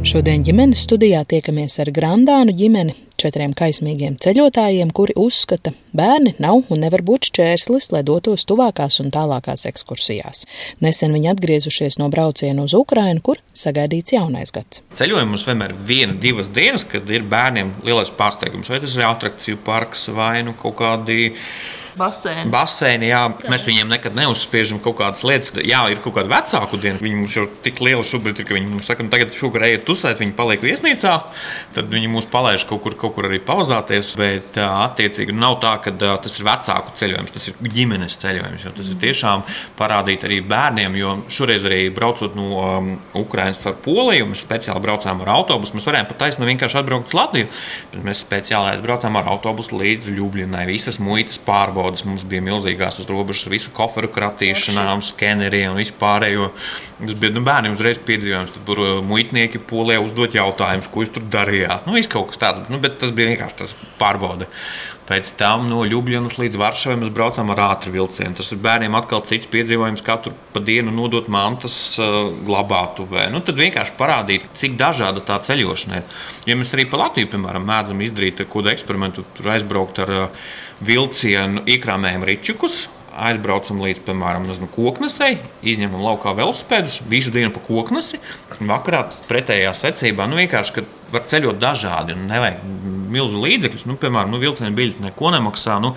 Šodien ģimenes studijā tiekamies ar Grandānu ģimeni, četriem kaismīgiem ceļotājiem, kuri uzskata, bērni nav un nevar būt šķērslis, lai dotos tuvākās un tālākās ekskursijās. Nesen viņi atgriezušies no brauciena uz Ukrajinu, kur sagaidīts jaunais gads. Ceļojumā mums vienmēr ir viena, divas dienas, kad ir bērniem lielais pārsteigums. Vai tas ir attrakciju parks vai nu kaut kādi Basēni. baseini. Jā. Mēs viņiem nekad neuzspiežam kaut kādas lietas. Jā, ir kaut kāda vecāku diena. Viņi mums jau tik lieli šobrīd ir, ka viņi mums saka, nu, tagad šogad ejiet tusēt, viņi paliek viesnīcā. Tad viņi mūs palaiž kaut kur, kaut kur arī pauzāties. Bet, attiecīgi, nav tā, ka tas ir vecāku ceļojums, tas ir ģimenes ceļojums. jo Tas ir tiešām parādīt arī bērniem, jo šoreiz arī braucot no um, Ukrainas ar Poliju, mēs speciāli braucām ar autobusu. Mēs varējām pat taisnīgi vienkārši atbraukt uz Latviju. Bet mēs speciāli aizbraucām ar autobusu līdz Ljubļinai. Visas muitas pārbaudas mums bija milzīgās uz robežas ar visu koferu kratīšanām, skeneriem un vispārējo. Tas bija nu, bērniem uzreiz piedzīvojums. Tad tur uh, muitnieki polijā uzdot jautājumus, ko jūs tur darījāt. Nu, viss kaut kas tāds, nu, bet tas bija vienkārši tas pārbaude. Pēc tam no Ljubljanas līdz Varšavai mēs braucām ar ātru vilcienu. Tas ir bērniem atkal cits piedzīvojums, katru pa dienu nodot mantas uh, glabātuvē. Nu, tad vienkārši parādīt, cik dažāda tā ceļošana ir. Ja mēs arī pa Latviju, piemēram, mēdzam izdarīt kādu eksperimentu, tur aizbraukt ar uh, vilcienu, iekrāmējam ričukus. Aizbraucam līdz, piemēram, koknesei, izņemam laukā velospēdus, visu dienu pa koknesi. un Vakarā pretējā secībā nu, vienkārši, var ceļot dažādi un nevajag milzu līdzekļus. Nu, piemēram, nu, vilciena biļete neko nemaksā. Nu,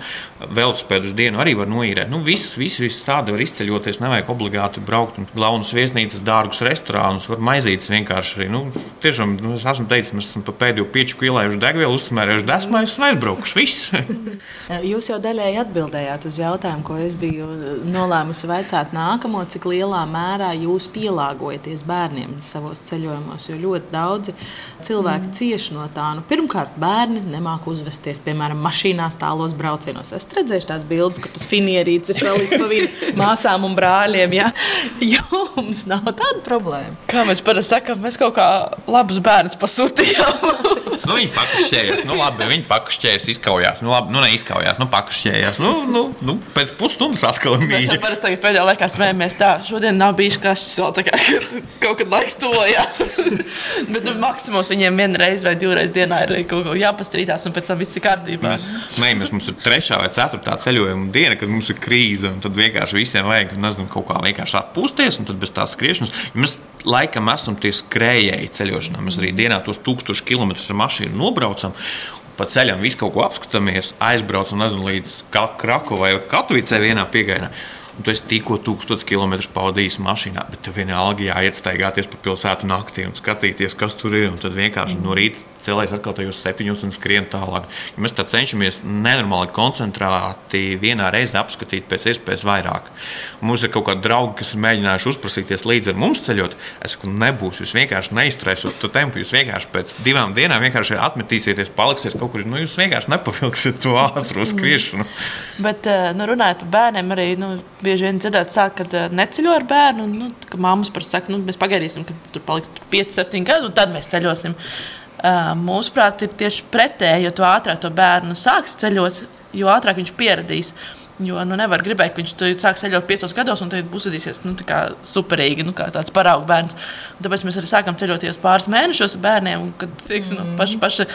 velospēdu uz dienu arī var noīrēt. Nu, viss, viss, viss tāda var izceļoties. Nevajag obligāti braukt un galvenus viesnīcas, dārgus restorānus, var maizītes vienkārši arī. Nu, tiešām, nu, es esmu teicis, mēs esam pa pēdējo pieču ielējuši degvielu, uzsmērējuši desmais un aizbraukuši. Viss! [laughs] Jūs jau daļēji atbildējāt uz jautājumu, ko es biju nolēmusi vaicāt nākamo, cik lielā mērā jūs pielāgojaties bērniem savos ceļojumos. Jo ļoti daudzi cilvēki mm. cieš no tā. Nu, pirmkārt, bērni nemāk uzvesties, piemēram, mašīnās tālos braucienos. Es redzēju tās bildes, kur tas finierīts ir salikts pa vidu [laughs] māsām un brāļiem. Ja? [laughs] Jums nav tāda problēma. Kā mēs parasti sakām, mēs kaut kā labus bērnus pasūtījām. nu, viņi pakašķējās, nu, labi, viņi pakašķējās, izkaujās. Nu, labi, nu, neizkaujās, nu, pakašķējās. Nu, nu, nu, pēc pusstundas atkal Mēs mīļi. jau parasti tagad pēdējā laikā smējamies tā, šodien nav bijis kašķis vēl tā kā [laughs] kaut kad laiks tojās. Bet nu, maksimums viņiem vienreiz vai divreiz dienā ir kaut ko jāpastrīdās un pēc tam viss ir kārtībā. Mēs smējamies, mums ir trešā vai ceturtā ceļojuma diena, kad mums ir krīze. un Tad vienkārši visiem vajag nezinu, kaut kā vienkārši atpūsties, un tad bez tās skriešanas. Mēs laikam esam tie skrējēji ceļošanā. Mēs arī dienā tos tūkstošus kilometrus ar mašīnu nobraucam. Pa ceļam visu kaut ko apskatāmies, aizbraucam nezinu, līdz Krakovai vai Katovicai vienā piegājienā. Un tu esi tikko tūkstoš kilometrus pavadījis mašīnā, bet tev vienalga jāiet staigāties pa pilsētu naktī un skatīties, kas tur ir. Un tad vienkārši no rīta celēs atkal tajos septiņos un skrien tālāk. Ja mēs tā cenšamies nenormāli koncentrēti vienā reizē apskatīt pēc iespējas vairāk. Un mums ir kaut kādi draugi, kas ir mēģinājuši uzprasīties līdzi ar mums ceļot. Es saku, nebūs, jūs vienkārši neizturēsiet to tempu. Jūs vienkārši pēc divām dienām vienkārši atmetīsieties, paliksiet kaut kur. Nu, jūs vienkārši nepavilksiet to ātrumu skriešanu. Bet, eh, nu, runājot par bērniem, arī nu, bieži vien dzirdēt, sāk, kad eh, neceļo ar bērnu. Nu, ka mammas parasti saka, nu, mēs pagaidīsim, kad tur paliks 5, 7 gadi, un tad mēs ceļosim. Uh, mūsuprāt, ir tieši pretēji, jo ātrāk to bērnu sāks ceļot, jo ātrāk viņš pieradīs. Jo nu, nevar gribēt, ka viņš to sāks ceļot piecos gados, un tad uzvedīsies nu, superīgi, nu, kā tāds paraugu bērns. Tāpēc mēs arī sākam ceļot jau pāris mēnešos ar bērniem, kad teiksim, no paša, paša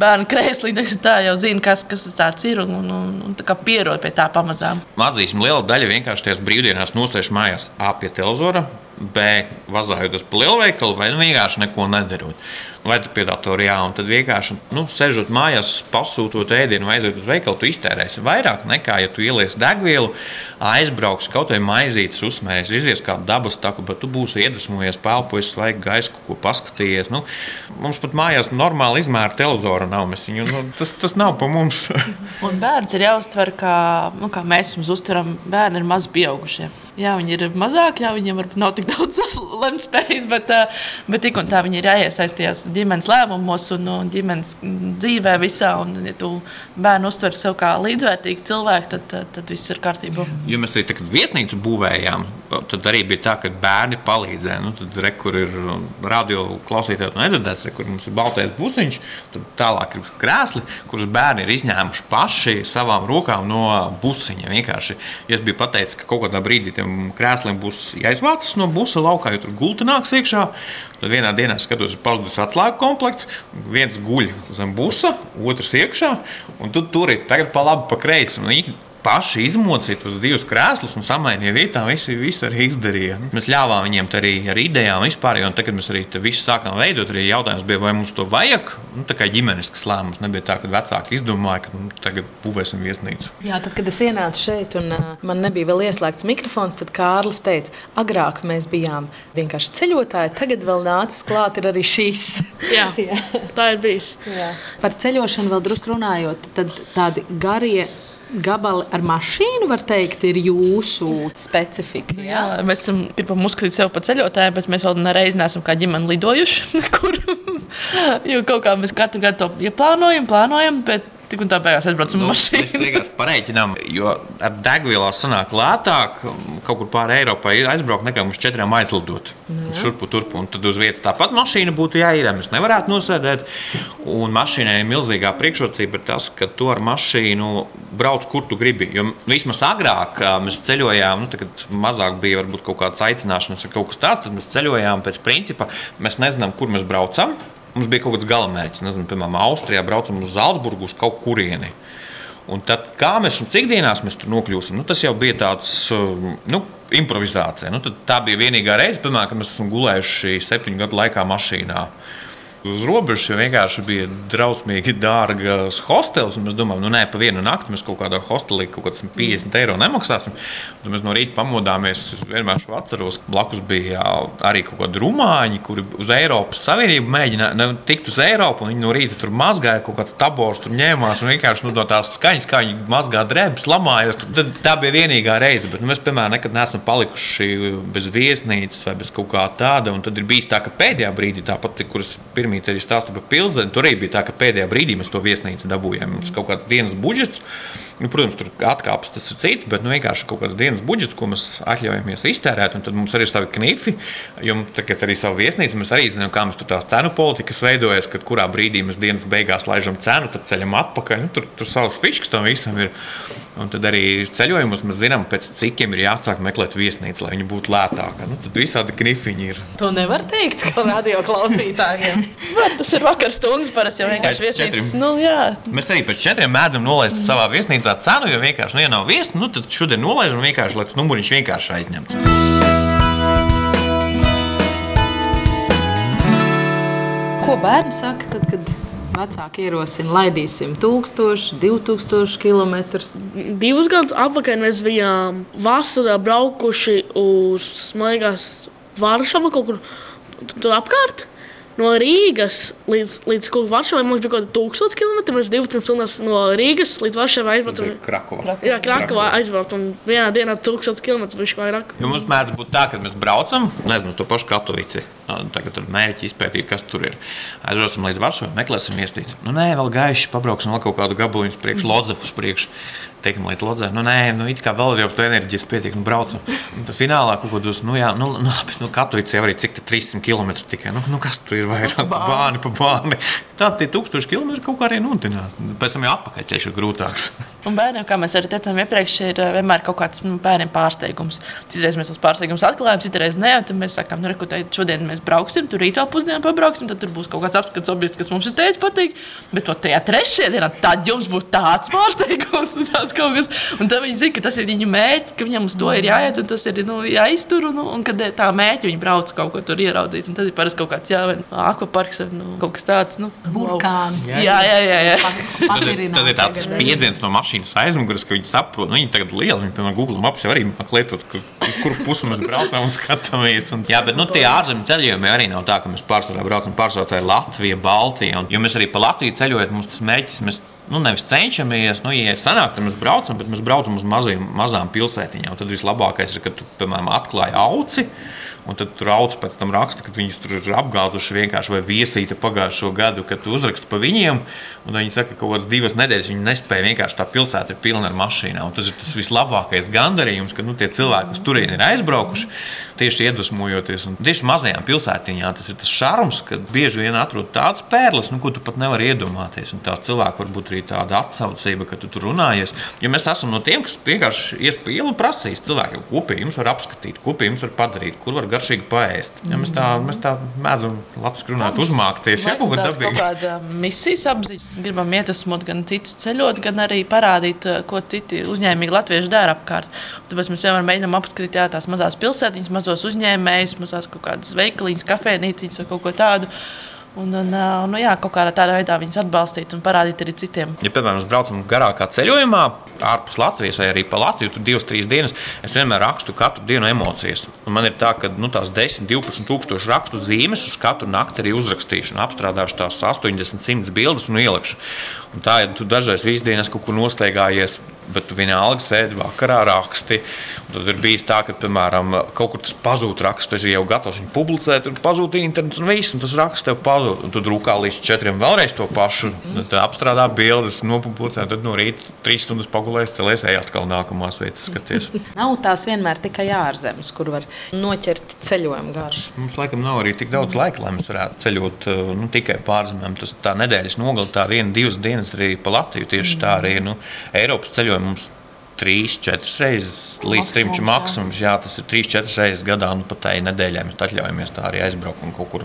bērnu krēslī, tā jau zina, kas, kas tas ir un, un, un, un pierod pie tā pamazām. Atzīsim, liela daļa vienkārši tajās brīvdienās nosēž mājās A pie televizora, B vazājot uz lielveikalu vai nu vienkārši neko nedarot vai pie datora, jā, un tad vienkārši nu, sēžot mājās, pasūtot ēdienu vai aiziet uz veikalu, tu iztērēsi vairāk nekā, ja tu ielies degvielu, aizbrauks kaut vai maizītes, uzsmējies, izies kādu dabas taku, bet tu būsi iedvesmojies, pelpojis, svaigu gaisu, ko paskatījies. Nu, mums pat mājās normāli izmēra televizora nav. Viņu, nu, tas, tas nav pa mums. un bērns ir jāuztver, kā, nu, kā mēs viņus uztveram. Bērni ir maz pieaugušie. Jā, viņi ir mazāki, jā, viņiem varbūt nav tik [laughs] daudz lemtspējas, bet, bet tik un tā viņi ir jāiesaistījās ģimenes lēmumos un, un ģimenes dzīvē visā. Un, ja tu bērnu uztver sev kā līdzvērtīgu cilvēku, tad, tad, tad viss ir kārtībā. Jo mēs arī tagad viesnīcu būvējām, tad arī bija tā, ka bērni palīdzēja. Nu, tad, re, kur ir radio klausītāji, un nedzirdēts, re, kur mums ir baltais busiņš, tad tālāk ir krēsli, kurus bērni ir izņēmuši paši savām rokām no busiņa. Vienkārši, es biju pateicis, ka kaut kādā brīdī tiem tiem krēsliem būs jāizvācas no busa laukā, jo tur gulta nāks iekšā. Tad vienā dienā skatos, ir pazudis atslēgu komplekts, viens guļ zem busa, otrs iekšā, un tu tur ir tagad pa labi, pa kreisi paši izmocīja tos divus krēslus un samainīja vietā. Visi, visu arī izdarīja. Mēs ļāvām viņiem arī ar idejām vispār, un tagad mēs arī visu sākām veidot. Arī jautājums bija, vai mums to vajag. Nu, tā kā ģimenisks lēmums nebija tā, ka vecāki izdomāja, ka nu, tagad būvēsim viesnīcu. Jā, tad, kad es ienācu šeit un uh, man nebija vēl ieslēgts mikrofons, tad Kārlis teica, agrāk mēs bijām vienkārši ceļotāji, tagad vēl nācis klāt arī šīs. [laughs] Jā, [laughs] Jā. tā ir bijis. Jā. Par ceļošanu vēl drusku runājot, tad tādi garie gabali ar mašīnu, var teikt, ir jūsu specifika. Jā, jā mēs esam, gribam uzskatīt sevi par ceļotāju, bet mēs vēl nereiz neesam kā ģimene lidojuši [laughs] nekur. jo kaut kā mēs katru gadu to ieplānojam, plānojam, bet Tik un tā beigās aizbraucam nu, mašīnā. Mēs vienkārši pareiķinām, jo ar degvielu sanāk lētāk kaut kur pāri Eiropai aizbraukt nekā mums četriem aizlidot. Nu, šurpu turpu. Un tad uz vietas tāpat mašīna būtu jāīrē. Mēs nevarētu nosēdēt. Un mašīnai ir milzīgā priekšrocība tas, ka tu ar mašīnu brauc, kur tu gribi. Jo vismaz agrāk mēs ceļojām, nu, kad mazāk bija varbūt kaut kādas aicināšanas vai kaut kas tāds, tad mēs ceļojām pēc principa, mēs nezinām, kur mēs braucam. Mums bija kaut kāds galamērķis, nezinu, piemēram, Austrijā braucam uz Zaldzburgu uz kaut kurieni. Un tad, kā mēs un cik dienās mēs tur nokļūsim, nu, tas jau bija tāds um, nu, improvizācija. Nu, tā bija vienīgā reize, piemēram, kad mēs esam gulējuši septiņu gadu laikā mašīnā uz robežas, jo vienkārši bija drausmīgi dārgas hostelis. Mēs domājam, nu nē, pa vienu nakti mēs kaut kādā hostelī kaut kāds 50 eiro nemaksāsim. Tad mēs no rīta pamodāmies. Es vienmēr šo atceros, ka blakus bija arī kaut kādi rumāņi, kuri uz Eiropas Savienību mēģināja tikt uz Eiropu. Viņi no rīta tur mazgāja kaut kāds tabors, tur ņēmās un vienkārši nu, no tās skaņas, kā viņi mazgā drēbes, lamājās. Tad tā bija vienīgā reize. Bet nu, mēs, piemēram, nekad neesam palikuši bez viesnīcas vai bez kaut kā tāda. Un tad ir bijis tā, ka pēdējā brīdī tāpat, kuras pirmie Zīmīte arī stāsta par pilsētu. Tur arī bija tā, ka pēdējā brīdī mēs to viesnīcu dabūjām. Mums kaut kāds dienas budžets, nu, protams, tur atkāpes tas ir cits, bet nu, vienkārši kaut kāds dienas budžets, ko mēs atļaujamies iztērēt. Un tad mums arī ir savi knifi, jo tagad arī savu viesnīcu mēs arī zinām, kā mums tur tās cenu politikas veidojas, kad kurā brīdī mēs dienas beigās laižam cenu, tad ceļam atpakaļ. Nu, tur tur savs fišks tam visam ir. Un tad arī ceļojumos mēs zinām, pēc cikiem ir jāsāk meklēt viesnīcu, lai viņi būtu lētāki. Nu, tad visādi knifiņi ir. To nevar teikt, radio klausītājiem. [laughs] Var, tas ir vakar stundas, parasti jau vienkārši viesnīcas. Nu, jā. Mēs arī pēc četriem mēdzam nolaist savā viesnīcā cenu, jo vienkārši, nu, ja nav viesnīca, nu, tad šodien nolaižam vienkārši, lai tas numuriņš vienkārši aizņemts. Ko bērni saka tad, kad vecāki ierosina, laidīsim 1000, 2000 km? Divus gadus atpakaļ mēs bijām vasarā braukuši uz Maigās Varšavu kaut kur tur apkārt no Rīgas līdz, līdz Varšavai mums bija kaut kāda 1000 km. Mēs 12 stundas no Rīgas līdz Varšavai aizbraucam. Krakovā. Jā, Krakovā aizbraucam. Vienā dienā 1000 km bija vairāk. Jo mums mēdz būt tā, ka mēs braucam, nezinu, to pašu Katovici. Tagad tur mērķi izpētīt, kas tur ir. Aizbraucam līdz Varšavai, meklēsim viesnīcu. Nu, nē, vēl gaiši pabrauksim vēl kaut kādu gabaliņu priekš, mm. Lodzefus priekš. Teikam, līdz lodzē, nu, nē, nu, it kā vēl jau tā enerģijas pietiek, nu, braucam. Un tad finālā kaut ko dos, nu, jā, nu, nu, bet, nu, Katovice jau arī cik tā 300 km tikai, nu, nu kas tur ir vairāk, pa bāni, pa bāni. Tā tie 1000 km kaut kā arī notinās. Pēc tam jau atpakaļceļš ir grūtāks. Un bērniem, kā mēs arī teicām iepriekš, ir eh, vienmēr kaut kāds nu, bērniem pārsteigums. Citreiz mēs tos pārsteigumus atklājam, citreiz nē, tad mēs sakām, nu, reku, šodien mēs brauksim, tur rītā pusdienā pabrauksim, tad tur būs kaut kāds apskats objekts, kas mums ir teicis patīk. Bet to tajā trešajā dienā tad jums būs tāds pārsteigums, [laughs] tāds kaut kas. Un tad viņi zina, ka tas ir viņu mērķis, ka viņam uz to ir jāiet, un tas ir nu, jāiztur. Un, un kad tā mērķa viņi brauc kaut ko tur ieraudzīt, un tad ir parasti kaut kāds jā, vai akvaparks vai nu, kaut kas tāds. Nu, Burkāns. Jā, jā, jā. jā. Tad ir, tad ir tāds spiediens no mašīnas aizmugures, ka viņi saprot, nu, viņi tagad lieli, viņi, piemēram, Google Maps jau arī meklē, uz kuru pusi mēs braucam un skatāmies. Un, jā, bet nu, tie ārzemju ceļojumi arī nav tā, ka mēs pārsvarā braucam pārsvarā tā ir Latvija, Baltija. Un, jo mēs arī pa Latviju ceļojam, mums tas mērķis. Mēs, Nu, nevis cenšamies, nu, ja sanāk, tad mēs braucam, bet mēs braucam uz mazajām, mazām pilsētiņām. Tad vislabākais ir, kad tu, piemēram, atklāji auci. Un tad tur augs pēc tam raksta, ka viņus tur ir apgāzuši vienkārši vai viesīta pagājušo gadu, kad tu uzraksti pa viņiem. Un viņi saka, ka kaut kādas divas nedēļas viņi nespēja vienkārši tā pilsēta ir pilna ar mašīnām. Tas ir tas vislabākais gandarījums, ka nu, tie cilvēki, kas turien ir aizbraukuši, tieši iedvesmojoties. Un tieši mazajām pilsētiņām tas ir tas šarms, ka bieži vien atrod tādas pērles, nu, ko tu pat nevari iedomāties. Un tā cilvēka varbūt arī tāda atsaucība, ka tu tur runājies. Jo mēs esam no tiem, kas vienkārši ies pa ielu un prasīs cilvēkiem, ko pie jums var apskatīt, ko pie jums var padarīt, kur var garšīgi paēst. Ja mēs, tā, mēs tā mēdzam Latvijas runāt, uzmākties. Jā, kaut kāda kaut kāda misijas apziņas. Gribam iedvesmot gan citus ceļot, gan arī parādīt, ko citi uzņēmīgi latvieši dara apkārt. Tāpēc mēs vienmēr mēģinām apskatīt jā, tās mazās pilsētiņas, mazos uzņēmējus, mazās kaut kādas veikaliņas, kafejnīciņas vai kaut ko tādu. Un, un, nu, jā, kaut kādā tādā veidā viņus atbalstīt un parādīt arī citiem. Ja, piemēram, mēs braucam garākā ceļojumā, ārpus Latvijas vai arī pa Latviju, tur divas, trīs dienas, es vienmēr rakstu katru dienu emocijas. Un man ir tā, ka nu, tās 10, 12 tūkstoši rakstu zīmes uz katru nakti arī uzrakstīšu, un apstrādāšu tās 80, 100 bildes un ielikšu. Un tā ir, tu dažreiz visu dienu kaut kur noslēgājies bet tu vienalga sēdi vakarā raksti. Tad ir bijis tā, ka, piemēram, kaut kur tas pazūd raksts, tu jau gatavs viņu publicēt, tur pazūd internets un viss, un tas raksts tev pazūd. Un tu drukā līdz četriem vēlreiz to pašu, tad apstrādā bildes, nopublicē, tad no rīta trīs stundas pagulēs, celies, ej atkal nākamās vietas skaties. [laughs] nav tās vienmēr tikai ārzemes, kur var noķert ceļojumu garšu. Mums laikam nav arī tik daudz laika, lai mēs varētu ceļot nu, tikai pārzemēm. Tas tā nedēļas nogalē, tā viena, divas dienas arī pa Latviju. Tieši tā arī nu, Eiropas ceļojuma mums trīs, četras reizes līdz trim maksimums. Jā, tas ir trīs, četras reizes gadā. Nu, pat tai nedēļai mēs atļaujamies tā arī aizbraukt un kaut kur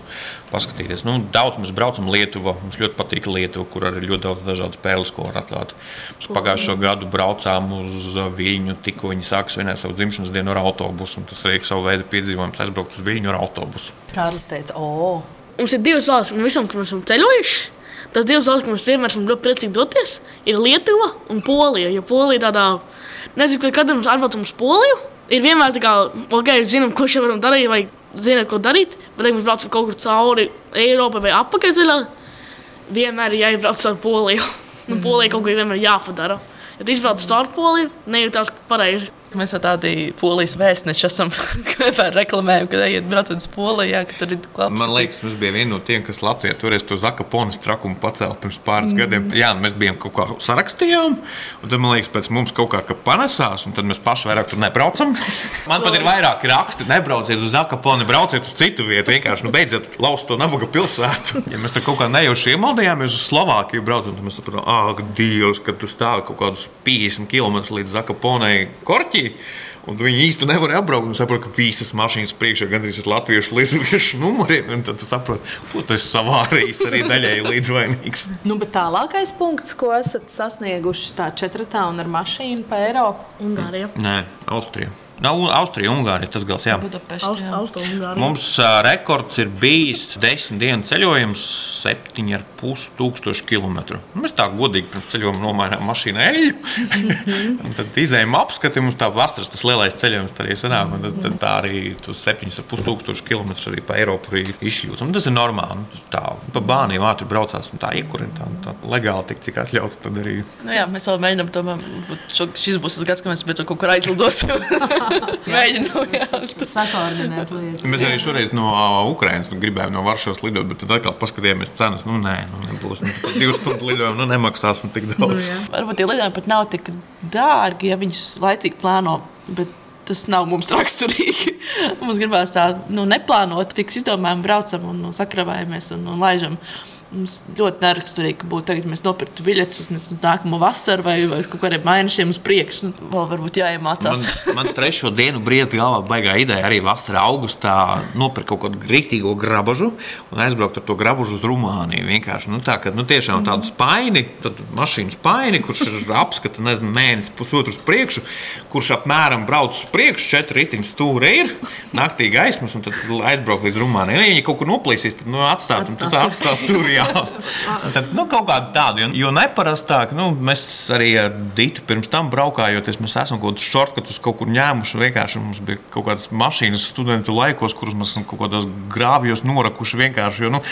paskatīties. Nu, daudz mēs braucam Lietuvā. Mums ļoti patīk Lietuva, kur arī ļoti daudz dažādu spēles, ko var atklāt. Mēs pagājušo gadu braucām uz Viļņu, tikko viņi sāka svinēt savu dzimšanas dienu ar autobusu. Tas arī savu veidu piedzīvojums aizbraukt uz Viļņu ar autobusu. Kārlis teica, o! Mums ir divas valsts, un visam, kur mēs esam ceļojuši Tas divas valsts, kur mēs vienmēr esam ļoti priecīgi doties, ir Lietuva un Polija. Jo Polija tādā, nezinu, kad mēs atbraucam uz Poliju, ir vienmēr tā kā, ok, zinām, ko šeit varam darīt, vai zinām, ko darīt, bet, ja mēs braucam kaut kur cauri Eiropai vai apakaļceļā, vienmēr ir jāiebrauc ar Poliju. [laughs] Nu, Polija kaut ko vienmēr jāpadara. Ja izbrauc caur Poliju, nejūtās pareizi. Mēs jau tādi polijas vēstneši esam. [laughs] Vienmēr reklamējam, ka ejiet brauciet uz Poliju. Tur ir klāts. Man liekas, mēs bijām vieni no tiem, kas Latvijā toreiz to Zakaponas trakumu pacēla pirms pāris mm. gadiem. Jā, mēs bijām kaut kā sarakstījām, un tad man liekas, pēc mums kaut kā ka panesās, un tad mēs paši vairāk tur nebraucam. Man pat ir vairāki raksti, nebrauciet uz Zakaponi, brauciet uz citu vietu. Vienkārši nu, beidziet laust to nabaga pilsētu. Ja mēs tur kaut kā nejauši iemaldījāmies uz Slovākiju braucam, tad mēs sapratām, ah, Dievs, ka tu stāvi kaut kādus 50 km līdz Zakaponai korķi. Un viņi īstenībā nevarēja apbraukt. Viņi saprot, ka visas mašīnas priekšā gandrīz ir latviešu, lietuviešu numuriem. Tad saprot, ko tas savārījis arī daļēji līdzvainīgs. nu, bet tālākais punkts, ko esat sasnieguši tā četratā un ar mašīnu pa Eiropu? Ungārija. Nē, Austrija. Nav Austrija, Ungārija. Tas gals, jā. Budapešti, jā. Aust, Mums uh, rekords ir bijis desmit dienu ceļojums, septiņi ar pus tūkstoši kilometru. Nu, mēs tā godīgi pirms ceļojuma nomainījām mašīnu eļļu. [laughs] tad izējām apskati, mums tā vasaras tas lielais ceļojums arī sanāk. Tad, tad tā arī tos septiņus ar pus tūkstoši kilometrus arī pa Eiropu arī izšļūts. Un tas ir normāli. Nu, tā, pa bāniem ātri braucās un tā iekurina tā, tā legāli tik, cik atļauts. Tad arī. Nu, jā, mēs vēl mēģinām, tomēr, šis būs tas gads, kad mēs kaut kur aizlidosim. [laughs] [laughs] Mēģinām, jā. Sakoordinēt lietas. Mēs arī šoreiz no Ukrainas nu, gribējām no Varšavas lidot, bet tad atkal paskatījāmies cenas. Nu, nē, nu, nebūs. Nu, divas stundu lidojumu nu, nemaksās nu, tik daudz. Nu, Varbūt tie lidojumi pat nav tik dārgi, ja viņus laicīgi plāno. Bet tas nav mums raksturīgi. [laughs] mums gribās tā nu, neplānot, fiks izdomājam, braucam un nu, sakravējamies un, un laižam. Mums ļoti neraksturīgi, būtu tagad mēs nopirktu biļetes uz nezinu, nākamo vasaru vai, vai kaut kādiem mēnešiem uz priekšu. Nu, vēl varbūt jāiemācās. Man, man trešo dienu briest galvā baigā ideja arī vasarā, augustā nopirkt kaut kādu rīktīgo grabažu un aizbraukt ar to grabažu uz Rumāniju. Vienkārši nu, tā, ka nu, tiešām tādu spaini, tad mašīnu spaini, kurš ir apskata nezinu, mēnesi, pusotru priekšu, kurš apmēram brauc uz priekšu, četri ritiņu stūri ir, naktī gaismas, un tad aizbraukt līdz Rumānijai. Ja viņi kaut kur noplīsīs, tad nu, atstāt, un tad atstāt tur. Jā. Tad, nu, kaut kādu tādu, jo, jo neparastāk, nu, mēs arī ar Dītu pirms tam braukājoties, mēs esam kaut kādus šortkatus kaut kur ņēmuši. Vienkārši mums bija kaut kādas mašīnas studentu laikos, kuras mēs esam kaut kādos grāvjos norakuši vienkārši. Jo, nu,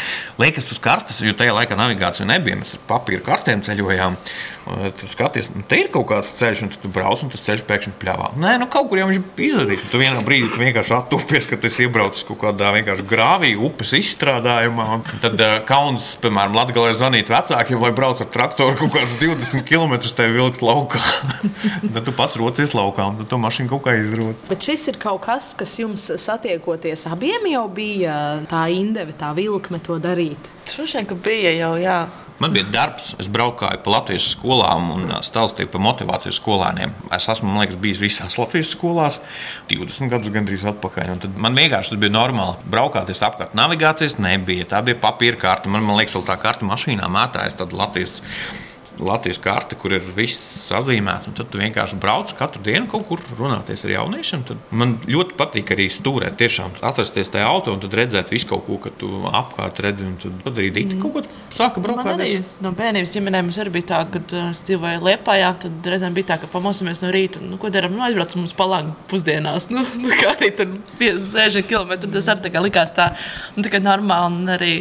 liekas, tas kartes, jo tajā laikā navigācija nebija. Mēs ar papīra kartēm ceļojām. Tu skaties, nu, te ir kaut kāds ceļš, un tu brauc, un tas ceļš pēkšņi pļāvā. Nē, nu kaut kur jau viņš izradīts. Tu vienā brīdī tu vienkārši attupies, ka tas iebraucis kaut kādā vienkārši grāvī, upes izstrādājumā. Un tad uh, kauns, piemēram, Latvijā zvanīt vecākiem, lai brauc ar traktoru kaut kādus 20 km tevi vilkt laukā. [laughs] tad tu pats rocies laukā, un tu mašīnu kaut kā izroc. Bet šis ir kaut kas, kas jums satiekoties abiem jau bija tā indeve, tā vilkme to darīt. Droši vien, ka bija jau, jā. Man bija darbs, es braukāju pa Latvijas skolām un stāstīju par motivāciju skolēniem. Es esmu liekas, bijis visās Latvijas skolās, 20 gadus gandrīz atpakaļ. Man vienkārši tas bija normāli. Braukāties apkārt, navigācijas nebija. Tā bija papīra karte. Man, man liekas, vēl tā karte mašīnā mētājas Latvijas Latvijas karte, kur ir viss atzīmēts. Tad tu vienkārši brauc katru dienu kaut kur runāties ar jauniešiem. Tad man ļoti patīk arī stūrēt, tiešām atrasties tajā auto un redzēt visu kaut ko, ka tu apkārt redzi. Tad padarīt mm. kaut ko, sāka braukt. Man arī no bērnības ģimenēm arī bija tā, kad es dzīvoju Liepājā, tad reizēm bija tā, ka pamosimies no rīta. Nu, ko darām? Nu, aizbraucam uz palāgu pusdienās. Nu, [laughs] nu, kā arī tur 50, 60 km. Tas arī likās tā, nu, tā normāli. Un arī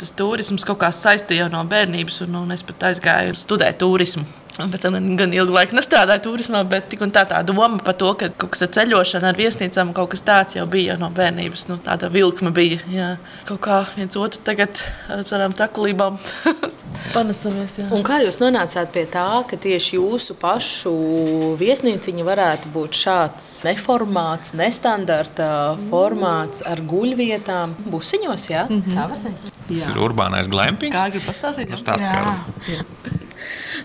tas turisms kaut kā saistīja no bērnības, un, un es pat aizgāju studēt turismu. Pēc tam gan ilgu laiku nestrādāju turismā, bet tik un tā tā doma par to, ka kaut kas ar ceļošanu, ar viesnīcām, kaut kas tāds jau bija no bērnības. Nu, tāda vilkme bija. Jā. Kaut kā viens otru tagad ar tādām trakulībām [laughs] panesamies. Jā. Un kā jūs nonācāt pie tā, ka tieši jūsu pašu viesnīciņa varētu būt šāds neformāts, nestandarta formāts ar guļvietām, busiņos? Jā, mm -hmm. tā var teikt. Tas ir urbānais glampings. Kā gribi pastāstīt? Stāst, kā.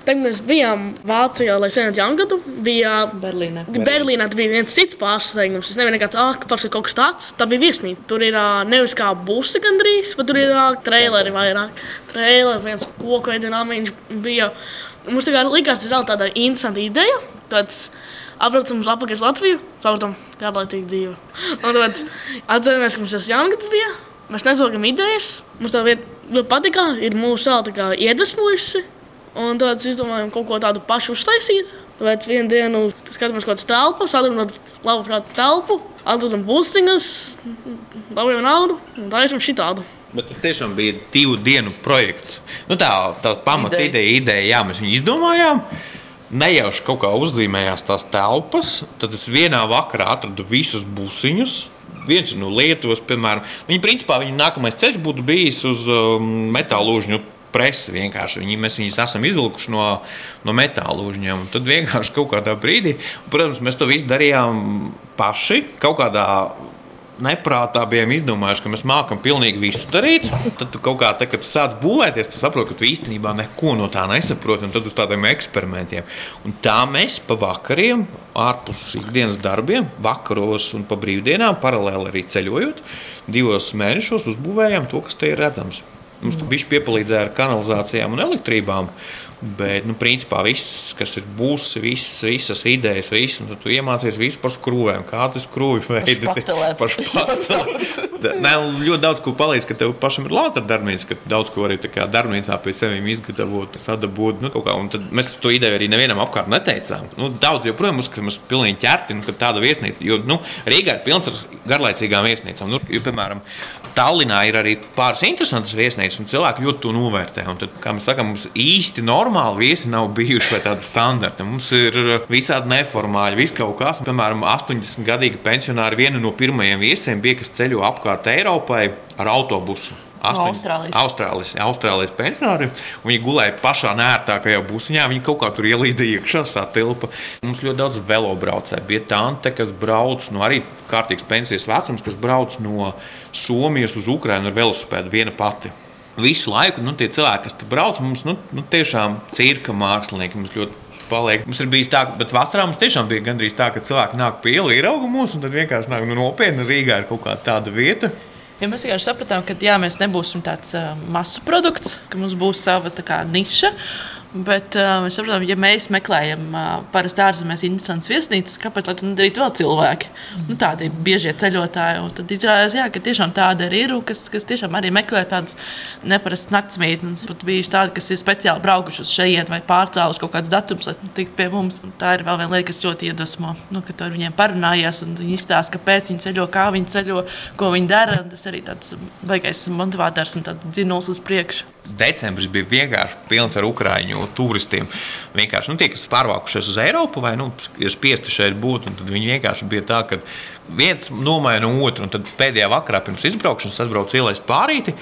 Tad mēs bijām Vācijā, lai svinētu jaungadu. Bija Berlīnē. Berlīnā bija viens cits pārsteigums. Tas nebija nekāds ārkārtas kaut kas tāds. Tā bija viesnīca. Tur ir nevis kā busi gandrīz, bet tur ir traileri vairāk. Traileri, viens koku veidināmiņš bija. Mums tā likās, tas ir tāda interesanta ideja. Tāds, Atbraucam uz apakšu Latviju, saucam, garlaicīgi dzīve. Un tad atcerēsimies, ka mums tas jaungads bija. Mēs nesaucam idejas. Mums tā ļoti patika. Ir mūsu sāla iedvesmojusi. Un tad mēs izdomājām kaut ko tādu pašu uztaisīt. Tāpēc vienā dienā skatāmies kaut kādas telpas, atrodam labu prātu telpu, atrodam būstiņas, dabūjam naudu un taisam šitādu. Bet tas tiešām bija divu dienu projekts. Nu, tā tā pamata ideja, ideja, jā, mēs viņu izdomājām. Nejauši kaut kā uzzīmējās tās telpas, tad es vienā vakarā atradu visus busiņus. Viens no Lietuvas, piemēram, viņa principā viņa nākamais ceļš būtu bijis uz um, metālūžņu presi. Vienkārši. Viņi, mēs viņus esam izvilkuši no, no metāla uzņēmuma. Tad vienkārši kaut kādā brīdī, protams, mēs to visu darījām paši. Kaut kādā neprātā bijām izdomājuši, ka mēs mākam pilnīgi visu darīt. Tad tu kaut kā tā, kad tu sāc būvēties, tu saproti, ka tu īstenībā neko no tā nesaproti. Tad uz tādiem eksperimentiem. Un tā mēs pa vakariem, ārpus ikdienas darbiem, vakaros un pa brīvdienām, paralēli arī ceļojot, divos mēnešos uzbūvējām to, kas te ir redzams. Mums tur bija piepalīdzēja ar kanalizācijām un elektrībām. Bet, nu, principā, viss, kas ir būs, viss, visas idejas, viss, un tu iemācies visu par skrūvēm, kā tas skrūvi veids. Par spatelēm. [laughs] Nē, ļoti daudz ko palīdz, ka tev pašam ir lāta darbnīca, ka daudz ko arī darbnīcā pie sevis izgatavot, sadabūt. Nu, kā, un tad mēs to ideju arī nevienam apkārt neteicām. Nu, daudz joprojām uzskatām, ka mēs pilnīgi ķerti, nu, ka tāda viesnīca, jo nu, Rīgā ir pilns ar garlaicīgām viesnīcām. Nu, jo, piemēram, Tallinā ir arī pāris interesantas viesnīcas, un cilvēki ļoti to novērtē. Un tad, kā mēs sakām, mums īsti normāli viesi nav bijuši vai tādi standarti. Mums ir visādi neformāli, vis kaut kas. Piemēram, 80 gadīga pensionāra viena no pirmajiem viesiem bija, kas ceļo apkārt Eiropai ar autobusu. No Austrālijas. Austrālijas, Austrālijas pensionāri. Viņi gulēja pašā nērtākajā busiņā. Viņi kaut kā tur ielīda iekšā, satilpa. Mums ļoti daudz velobraucēju. Bija tante, kas brauc no arī kārtīgas pensijas vecums, kas brauc no Somijas uz Ukrajinu ar velosipēdu viena pati. Visu laiku nu, tie cilvēki, kas tur brauc, mums nu, nu, tiešām cirka mākslinieki. Mums ļoti paliek. Mums ir bijis tā, bet vasarā mums tiešām bija gandrīz tā, ka cilvēki nāk pie ielas, ierauga mūs, un tad vienkārši nāk nu, nopietni. Rīgā ir kaut kāda tāda vieta. Ja mēs vienkārši sapratām, ka jā, mēs nebūsim tāds uh, masu produkts, ka mums būs sava kā, niša. Bet uh, mēs saprotam, ja mēs meklējam uh, parasti ārzemēs interesantas viesnīcas, kāpēc gan nedarīt vēl cilvēki? Mm. Nu, tādi biežie ceļotāji. Un tad izrādās, jā, ka tiešām tāda arī ir, kas, kas tiešām arī meklē tādas neparastas naktsmītnes. Pat bijuši tādi, kas ir speciāli braukuši uz šejienes vai pārcēluši kaut kādas datumus, lai tiktu pie mums. Un tā ir vēl viena lieta, kas ļoti iedvesmo. Nu, kad ar viņiem parunājies un viņi izstāsta, kāpēc viņi ceļo, kā viņi ceļo, ko viņi dara. Tas arī tāds baigais motivators un dzinuls uz priekšu decembris bija vienkārši pilns ar ukrāņu turistiem. Vienkārši nu, tie, kas pārvākušies uz Eiropu vai nu, ir spiesti šeit būt, tad viņi vienkārši bija tā, ka viens nomaina otru. Pēdējā vakarā pirms izbraukšanas atbrauc ielais pārīti.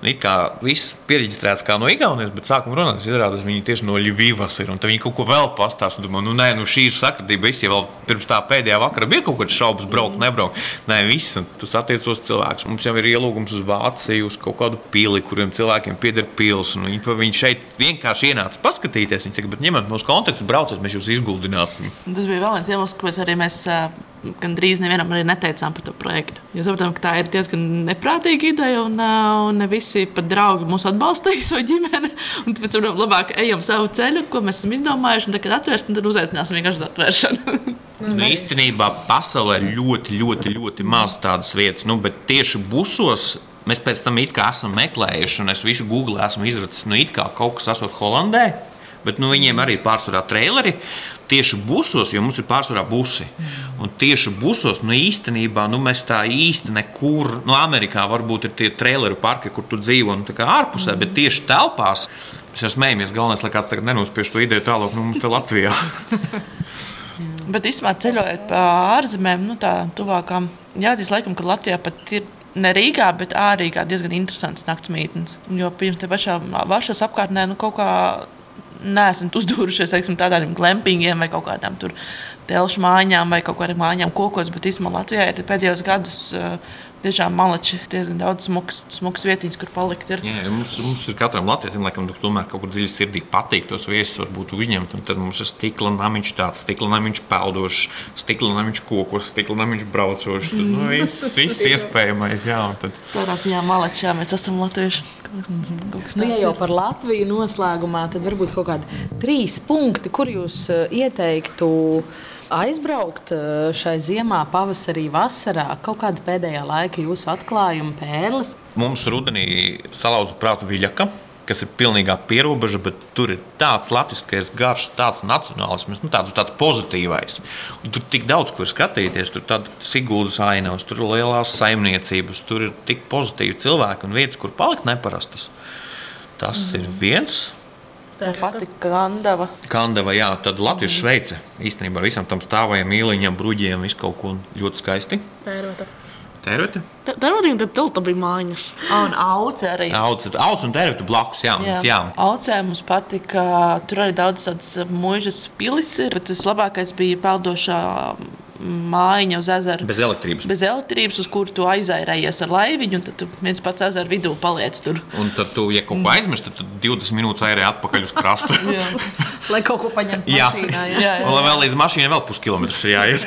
Nu, kā viss pierakstījās kā no Igaunijas, bet sākumā runāt, izrādās, viņi tieši no Ļuvijas ir. Tad viņi kaut ko vēl pastāsta. Domāju, nu, nē, nu, šī ir sakritība. Es jau pirms tā pēdējā vakara bija kaut kāds šaubas, braukt, nebraukt. Nē, viss, tu satiec tos cilvēkus. Mums jau ir ielūgums uz Vāciju, uz kaut kādu pili, kuriem cilvēkiem pieder pils. Viņi, viņi šeit vienkārši ienāca paskatīties. Viņi saka, bet ņemiet mūsu kontekstu, brauciet, mēs jūs izguldināsim. Tas bija vēl viens iemesls, kāpēc arī mēs gan drīz nevienam arī neteicām par to projektu. Jo sapratām, ka tā ir diezgan neprātīga ideja, un, un ne visi pat draugi mūs atbalstīs vai ģimene. Un tāpēc varam labāk ejam savu ceļu, ko mēs esam izdomājuši, un tad, kad atvērsim, tad uzaicināsim vienkārši uz atvēršanu. [laughs] Nu, īstenībā pasaulē ļoti, ļoti, ļoti maz tādas vietas, nu, bet tieši busos mēs pēc tam esam meklējuši, un es visu Google esmu izracis, nu, it kā kaut kas esot Holandē. Bet nu, viņiem arī ir pārsvarā traileri tieši busos, jo mums ir pārsvarā busi. Un tieši busos nu, īstenībā nu, mēs tā īsti nekur, nu, Amerikā varbūt ir tie traileru parki, kur tu dzīvo nu, ārpusē, bet tieši telpās mēs jau smējamies. Galvenais, lai kāds tagad nenospiež to ideju tālāk, nu, mums te Latvijā. [laughs] bet īstenībā ceļojot pa ārzemēm, nu, tā tuvākām, jāatzīst, laikam, ka Latvijā pat ir ne Rīgā, bet ārīgā diezgan interesants naktsmītnes. Jo pirms tam pašā Varšavas apkārtnē nu, kaut kā neesam uzdūrušies teiksim, tādiem glampingiem vai kaut kādām telšu mājām vai kaut kādām mājām kokos, bet īstenībā Latvijā ir pēdējos gados. Tiešām malači, diezgan daudz smukas, smukas vietas, kur palikt. Ir. Jā, mums, mums ir katram latvijam, laikam, tomēr kaut kur dziļi sirdī patīk tos viesus, varbūt uzņemt. Tad mums ir stikla namiņš, tāds stikla namiņš peldošs, stikla namiņš kokos, stikla namiņš braucošs. Tad, nu, viss, viss iespējamais. Jā, tad... Tādā ziņā malači, jā, mēs esam latvieši. Nu, ja jau par Latviju noslēgumā, tad varbūt kaut kādi trīs punkti, kur jūs ieteiktu aizbraukt eh, šai ziemā, pavasarī, vasarā, kaut kāda pēdējā laika jūsu atklājuma pērles? Mums rudenī salauza prātu viļaka kas ir pilnīgā pierobeža, bet tur ir tāds latviskais garš, tāds nacionālisms, nu, tāds, tāds pozitīvais. Un tur tik daudz ko skatīties, tur ir Sigūdas ainavas, tur ir lielās saimniecības, tur ir tik pozitīvi cilvēki un vietas, kur palikt neparastas. Tas mm. ir viens. Tā pati Kandava. Kandava, jā, tad Latvijas Šveice. Īstenībā visam tam stāvajam īliņam, bruģiem, visu kaut ko ļoti skaisti. Pērota. Tērvete? Tērvete, tad tilta bija mājas. Un auce arī. Auce, auce un tērvete blakus, jā. jā. jā. Aucē mums patika, tur arī daudz tādas muižas pilis ir, bet tas labākais bija peldošā mājiņa uz ezera. Bez elektrības. Bez elektrības, uz kuru tu aizairējies ar laiviņu, un tad tu viens pats ezera vidū paliec tur. Un tad, tu, ja kaut ko aizmirsti, tad tu 20 minūtes airē atpakaļ uz krastu. [laughs] lai kaut ko paņemtu jā. mašīnā. Jā, jā, jā. Un lai vēl līdz mašīnai vēl puskilometrus jāiet.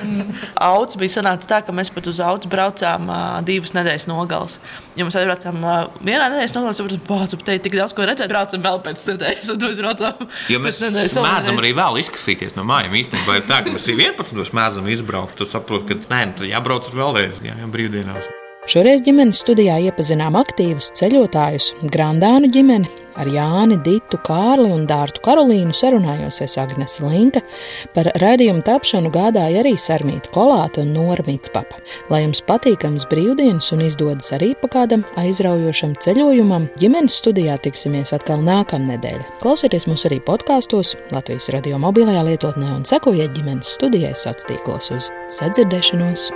Auts bija sanācis tā, ka mēs pat uz autu braucām uh, divas nedēļas nogales. Ja mēs aizbraucām vienā nogalē, tad sapratām, ka te ir tik daudz ko redzēt, braucam vēl pēc nedēļas. Mēs. Jo mēs mēdzam arī vēl izkasīties no mājām. Īstenībā ir tā, ka mēs 11. mēdzam izbraukt braukt. Tu saproti, ka nē, nu, jābrauc vēlreiz, jā, jā brīvdienās. Šoreiz ģimenes studijā iepazinām aktīvus ceļotājus, Grandānu ģimeni ar Jāni, Ditu, Kārli un Dārtu Karolīnu sarunājosies Agnese Linka. Par raidījumu tapšanu gādāja arī Sarmīta Kolāte un Nora Mitspapa. Lai jums patīkams brīvdienas un izdodas arī pa kādam aizraujošam ceļojumam, ģimenes studijā tiksimies atkal nākamnedēļ. Klausieties mūs arī podkāstos, Latvijas radio mobilajā lietotnē un sekojiet ģimenes studijai sociālos tīklos uz sadzirdēšanos.